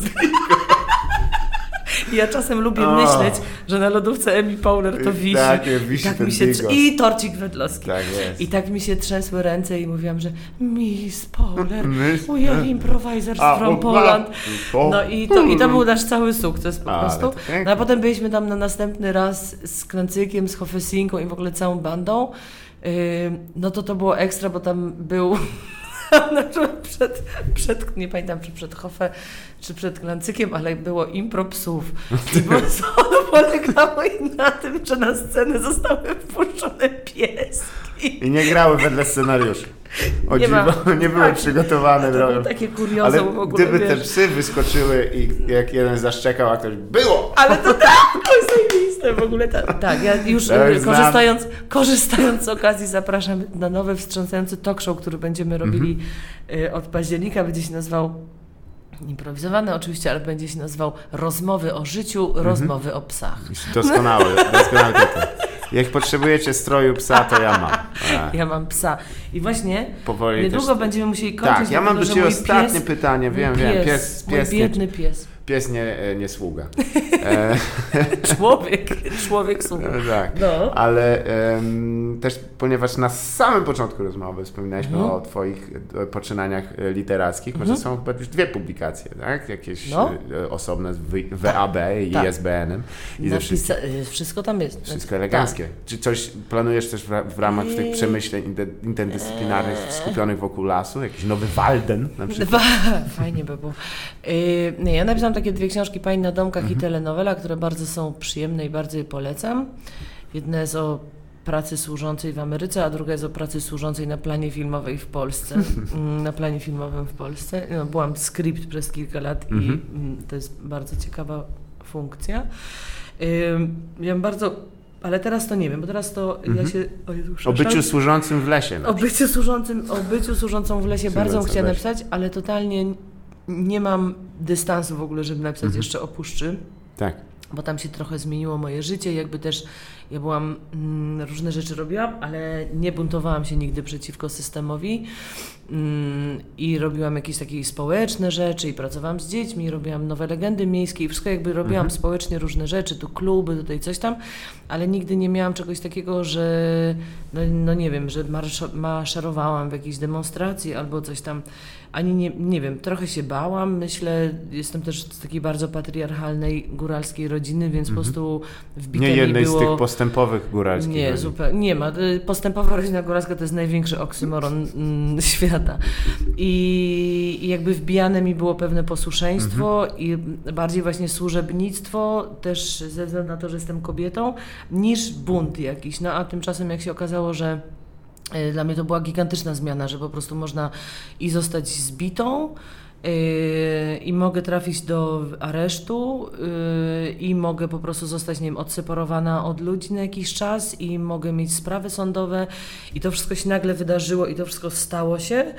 Ja czasem lubię o. myśleć, że na lodówce Emi Powler to wisi. Tak, wisi tak mi się I torcik wedlowski. Tak. I tak mi się trzęsły ręce i mówiłam, że Miss Powler, we are improvisers a, from Poland. No i to, i to był nasz cały sukces po prostu. No a potem byliśmy tam na następny raz z Klancykiem, z Hofesinką i w ogóle całą bandą. No to to było ekstra, bo tam był przed, przed, nie pamiętam czy przed Hofe, czy przed Glancykiem, ale było impro psów. Po ono polegało na tym, że na scenę zostały wpuszczone pieski. I nie grały wedle scenariuszu. O nie, dziwo, nie były tak, przygotowane. To było takie kuriozum Ale w ogóle, gdyby wiesz. te psy wyskoczyły i jak jeden zaszczekał, a ktoś było! Ale to tak, to jest zajebiste w ogóle. Tak, tak ja już korzystając, korzystając z okazji zapraszam na nowy wstrząsający talk show, który będziemy robili mhm. od października. Będzie się nazywał improwizowany oczywiście, ale będzie się nazywał Rozmowy o życiu, mhm. rozmowy o psach. Doskonały, doskonały tytuł. Jak potrzebujecie stroju psa, to ja mam. Ja mam psa. I właśnie Powoli niedługo też... będziemy musieli kończyć. Tak, ja mam do Ciebie ostatnie pies, pytanie. Wiem, pies, wiem. Pies, pies, mój biedny pies pies nie, e, nie sługa. E, człowiek, człowiek sługa. No tak, no. ale um, też ponieważ na samym początku rozmowy wspominaliśmy mhm. o Twoich e, poczynaniach literackich, mhm. może są chyba już dwie publikacje, tak? Jakieś no. osobne z WAB i tak. ISBN-em. I ze wszystko, wszystko tam jest. Wszystko eleganckie. Tak. Czy coś planujesz też w, w ramach tych przemyśleń interdyscyplinarnych skupionych wokół lasu? Jakiś nowy Walden na przykład? Fajnie by było. Yy, nie, ja napisałam takie dwie książki, Pani na domkach mhm. i telenowela, które bardzo są przyjemne i bardzo je polecam. Jedna jest o pracy służącej w Ameryce, a druga jest o pracy służącej na planie filmowej w Polsce. Mm, na planie filmowym w Polsce. No, byłam skrypt przez kilka lat i mhm. Mm, to jest bardzo ciekawa funkcja. Ja bym bardzo ale teraz to nie wiem, bo teraz to ja Mhm. się... O Jezu, O byciu służącym w lesie. O byciu służącym, o byciu służącą w lesie Służącą bardzo chciałam lesie. napisać, ale totalnie nie mam dystansu w ogóle, żeby napisać Mhm. jeszcze o puszczy, Tak. bo tam się trochę zmieniło moje życie, jakby też ja byłam, mm, różne rzeczy robiłam, ale nie buntowałam się nigdy przeciwko systemowi mm, i robiłam jakieś takie społeczne rzeczy i pracowałam z dziećmi, robiłam nowe legendy miejskie i wszystko jakby robiłam Mhm. społecznie różne rzeczy, tu kluby, tutaj coś tam, ale nigdy nie miałam czegoś takiego, że no, no nie wiem, że marsza- maszerowałam w jakiejś demonstracji albo coś tam, ani nie, nie wiem, trochę się bałam, myślę, jestem też z takiej bardzo patriarchalnej góralskiej rodziny, więc po prostu wbite Mhm. Nie jednej było... z tych postępowych góralskich. Nie, zupełnie. Nie ma. Y, Postępowa rodzina góralska to jest największy oksymoron mm, świata. I, I jakby wbijane mi było pewne posłuszeństwo i bardziej właśnie służebnictwo, też ze względu na to, że jestem kobietą, niż bunt jakiś. No a tymczasem jak się okazało, że dla mnie to była gigantyczna zmiana, że po prostu można i zostać zbitą, Yy, i mogę trafić do aresztu yy, i mogę po prostu zostać, nie wiem, odseparowana od ludzi na jakiś czas i mogę mieć sprawy sądowe i to wszystko się nagle wydarzyło i to wszystko stało się.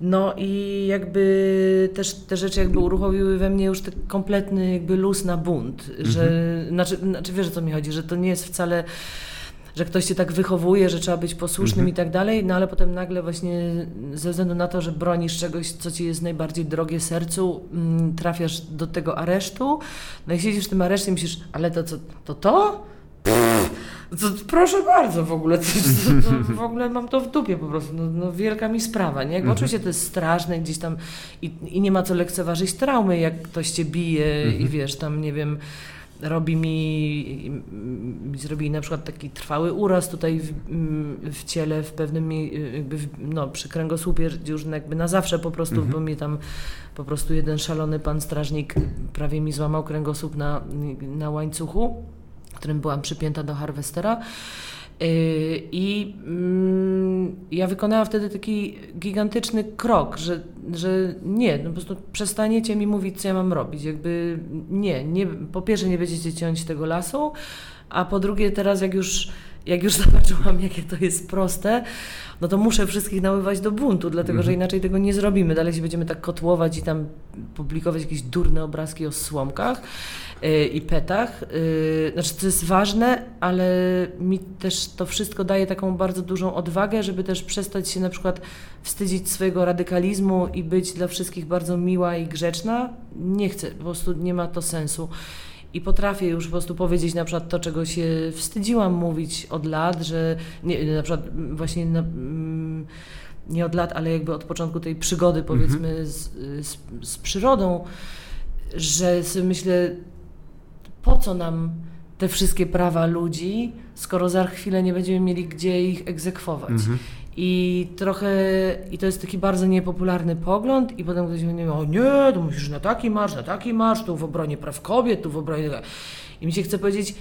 No i jakby też te rzeczy jakby uruchomiły we mnie już ten kompletny jakby luz na bunt, że, znaczy, znaczy wiesz o co mi chodzi, że to nie jest wcale że ktoś cię tak wychowuje, że trzeba być posłusznym i tak dalej, no ale potem nagle właśnie ze względu na to, że bronisz czegoś, co ci jest najbardziej drogie sercu, mm, trafiasz do tego aresztu, no i siedzisz w tym areszcie i myślisz, ale to co, to to? Pff, to proszę bardzo w ogóle, to, to, w ogóle mam to w dupie po prostu, no, no wielka mi sprawa, nie? Jakby Oczywiście to jest straszne gdzieś tam i, i nie ma co lekceważyć traumy, jak ktoś cię bije i wiesz, tam nie wiem, robi mi, mi zrobili na przykład taki trwały uraz tutaj w, w ciele, w pewnym, jakby w, no, przy kręgosłupie, już jakby na zawsze po prostu, bo mnie tam po prostu jeden szalony pan strażnik prawie mi złamał kręgosłup na, na łańcuchu, którym byłam przypięta do harwestera. Yy, I mm, ja wykonałam wtedy taki gigantyczny krok, że, że nie, no po prostu przestaniecie mi mówić, co ja mam robić. Jakby nie, nie, po pierwsze nie będziecie ciąć tego lasu, a po drugie teraz jak już, jak już zobaczyłam, jakie to jest proste, no to muszę wszystkich naływać do buntu, dlatego że inaczej tego nie zrobimy. Dalej się będziemy tak kotłować i tam publikować jakieś durne obrazki o słomkach yy, i petach. Yy, znaczy to jest ważne, ale mi też to wszystko daje taką bardzo dużą odwagę, żeby też przestać się na przykład wstydzić swojego radykalizmu i być dla wszystkich bardzo miła i grzeczna. Nie chcę, po prostu nie ma to sensu. I potrafię już po prostu powiedzieć na przykład to, czego się wstydziłam mówić od lat, że nie, na przykład właśnie na, mm, nie od lat, ale jakby od początku tej przygody powiedzmy z, z, z przyrodą, że sobie myślę, po co nam te wszystkie prawa ludzi, skoro za chwilę nie będziemy mieli gdzie ich egzekwować. I trochę, i to jest taki bardzo niepopularny pogląd, i potem ktoś mówi, o nie, to musisz na taki marsz, na taki marsz, tu w obronie praw kobiet, tu w obronie... I mi się chce powiedzieć,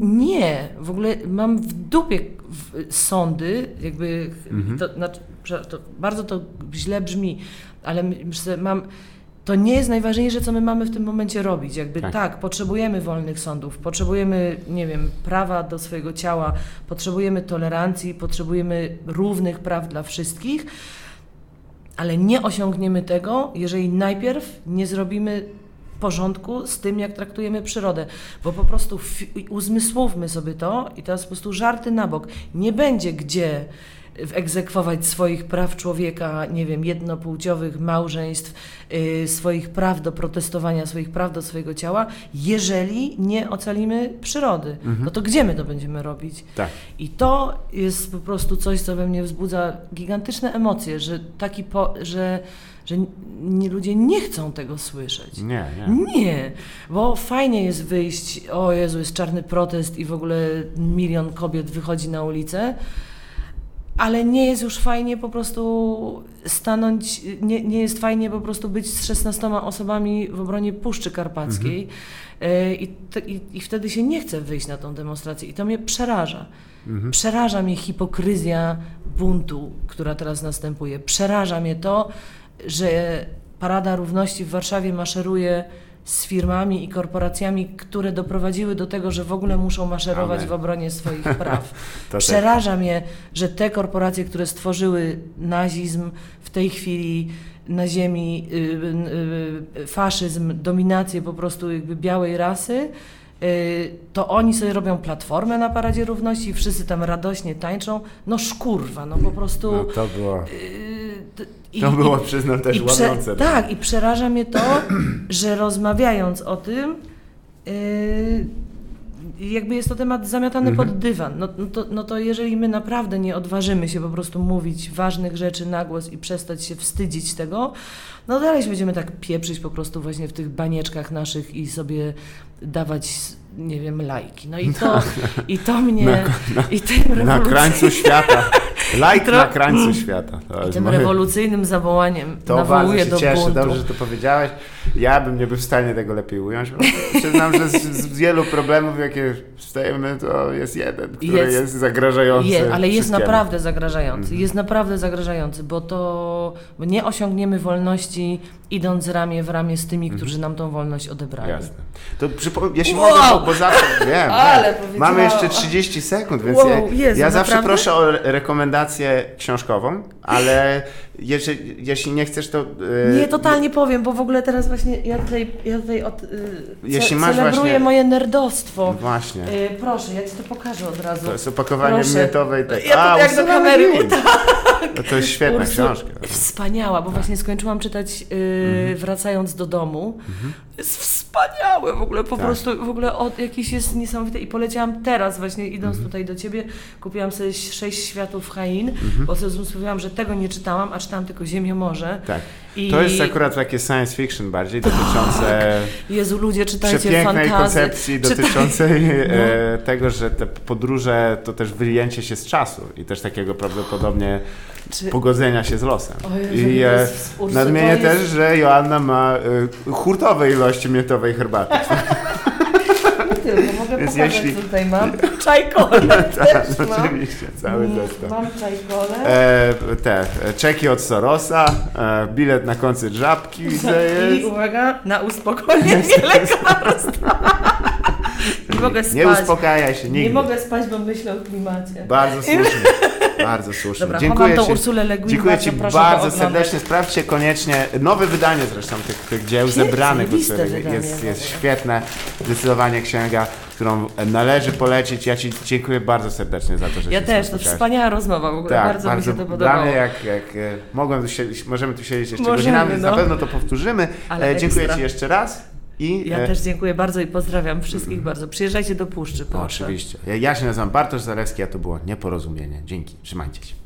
nie, w ogóle mam w dupie sądy, jakby, to, znaczy, to, bardzo to źle brzmi, ale myślę, mam, to nie jest najważniejsze, co my mamy w tym momencie robić. Jakby Tak. tak. potrzebujemy wolnych sądów, potrzebujemy, nie wiem, prawa do swojego ciała, potrzebujemy tolerancji, potrzebujemy równych praw dla wszystkich, ale nie osiągniemy tego, jeżeli najpierw nie zrobimy porządku z tym, jak traktujemy przyrodę, bo po prostu uzmysłówmy sobie to i teraz po prostu żarty na bok. Nie będzie gdzie egzekwować swoich praw człowieka, nie wiem, jednopłciowych małżeństw, yy, swoich praw do protestowania, swoich praw do swojego ciała, jeżeli nie ocalimy przyrody. No to gdzie my to będziemy robić? Tak. I to jest po prostu coś, co we mnie wzbudza gigantyczne emocje, że taki po, że, że nie, ludzie nie chcą tego słyszeć. Nie, nie. Nie, bo fajnie jest wyjść, o Jezu, jest czarny protest i w ogóle milion kobiet wychodzi na ulicę, ale nie jest już fajnie po prostu stanąć, nie, nie jest fajnie po prostu być z 16 osobami w obronie Puszczy Karpackiej E, I, i, i wtedy się nie chce wyjść na tą demonstrację i to mnie przeraża. Przeraża mnie hipokryzja buntu, która teraz następuje. Przeraża mnie to, że Parada Równości w Warszawie maszeruje z firmami i korporacjami, które doprowadziły do tego, że w ogóle muszą maszerować Amen. w obronie swoich praw. To Przeraża mnie, że te korporacje, które stworzyły nazizm, w tej chwili na ziemi y, y, y, faszyzm, dominację po prostu jakby białej rasy, to oni sobie robią platformę na Paradzie Równości i wszyscy tam radośnie tańczą. No szkurwa, no po prostu... No, to było, y, i- to było przyznam też łamiące. Tak, i przeraża mnie to, że rozmawiając o tym, yy, jakby jest to temat zamiatany Mhm. pod dywan. No, no, to, no to jeżeli my naprawdę nie odważymy się po prostu mówić ważnych rzeczy na głos i przestać się wstydzić tego, no dalej się będziemy tak pieprzyć po prostu właśnie w tych banieczkach naszych i sobie dawać, nie wiem, lajki. No i to, i to mnie, Na- i tym Na krańcu świata. Like tro- na krańcu świata. To i tym moje- rewolucyjnym zawołaniem To nawołuje do cieszę, buntu. dobrze, że to powiedziałeś. Ja bym nie był w stanie tego lepiej ująć. bo Przyznam, że z, z wielu problemów, jakie wstajemy, to jest jeden, który jest, Jest. zagrażający. Je, ale jest naprawdę zagrażający. Mhm. Jest naprawdę zagrażający, bo to bo nie osiągniemy wolności idąc ramię w ramię z tymi, którzy nam tą wolność odebrali. Mhm. Jasne. To jeśli Wow! mogę, bo, bo zawsze wiem, Ale mamy jeszcze 30 sekund, więc Wow, ja, Jezu, ja zawsze naprawdę? proszę o re- rekomendację książkową, ale jeżeli, jeśli nie chcesz, to... e, Nie, totalnie powiem, bo w ogóle teraz właśnie ja tutaj, ja tutaj od, y, Jeśli masz celebruję właśnie- moje nerdostwo. Właśnie. Y, proszę, ja Ci to pokażę od razu. To jest opakowanie Proszę. miętowej... Tak. Ja to jak do kamery. No to jest świetna Ursu- książka. Wspaniała, bo właśnie skończyłam czytać y, wracając do domu. Jest wspaniałe w ogóle, po Tak. prostu w ogóle od, jakieś jest niesamowite i poleciałam teraz właśnie idąc tutaj do Ciebie, kupiłam sobie sześć światów Hain, bo sobie mówiłam, że tego nie czytałam, a czytałam tylko Ziemię Morze. Tak. I To jest akurat takie science fiction bardziej dotyczące Jezu, ludzie, czytajcie przepięknej fantazy. koncepcji dotyczącej e, No. tego, że te podróże to też wyjęcie się z czasu i też takiego prawdopodobnie Czy- pogodzenia się z losem. O Jezu, I e, jest- nadmienię to też, jest- że Joanna ma e, hurtowe ilości miętowej herbaty. Nie tylko, mogę Więc pokazać, jeśli- co tutaj mam. Czajkole tak, też mam. oczywiście, cały zestaw. Mam czajkole. E, te, e, czeki od Sorosa, e, bilet na koncert Żabki I jest. uwaga, na uspokojenie lekarstwa. Nie mogę spać. Nie uspokajaj się Nie nigdy. mogę spać, bo myślę o klimacie. Bardzo słusznie. Bardzo słusznie. Dobra, Dziękuję Ci. Ursulę Dziękuję bardzo Ci bardzo serdecznie. Sprawdźcie koniecznie nowe wydanie zresztą tych, tych dzieł zebranych, bo wydanie jest, w jest świetne. Zdecydowanie księga, którą należy polecić. Ja Ci dziękuję bardzo serdecznie za to, że Ja też, to wspaniała rozmowa w ogóle, Tak, bardzo, mi się to Dla podobało. mnie jak, jak e, mogłem tu siedzieć, możemy tu siedzieć jeszcze Możemy, godzinami, no. na pewno to powtórzymy. Ale E, dziękuję ekstra. Ci jeszcze raz. I, Ja e, też dziękuję bardzo i pozdrawiam wszystkich bardzo. Przyjeżdżajcie do Puszczy, proszę. Oczywiście. Ja się nazywam Bartosz Zalewski, a to było nieporozumienie. Dzięki. Trzymajcie się.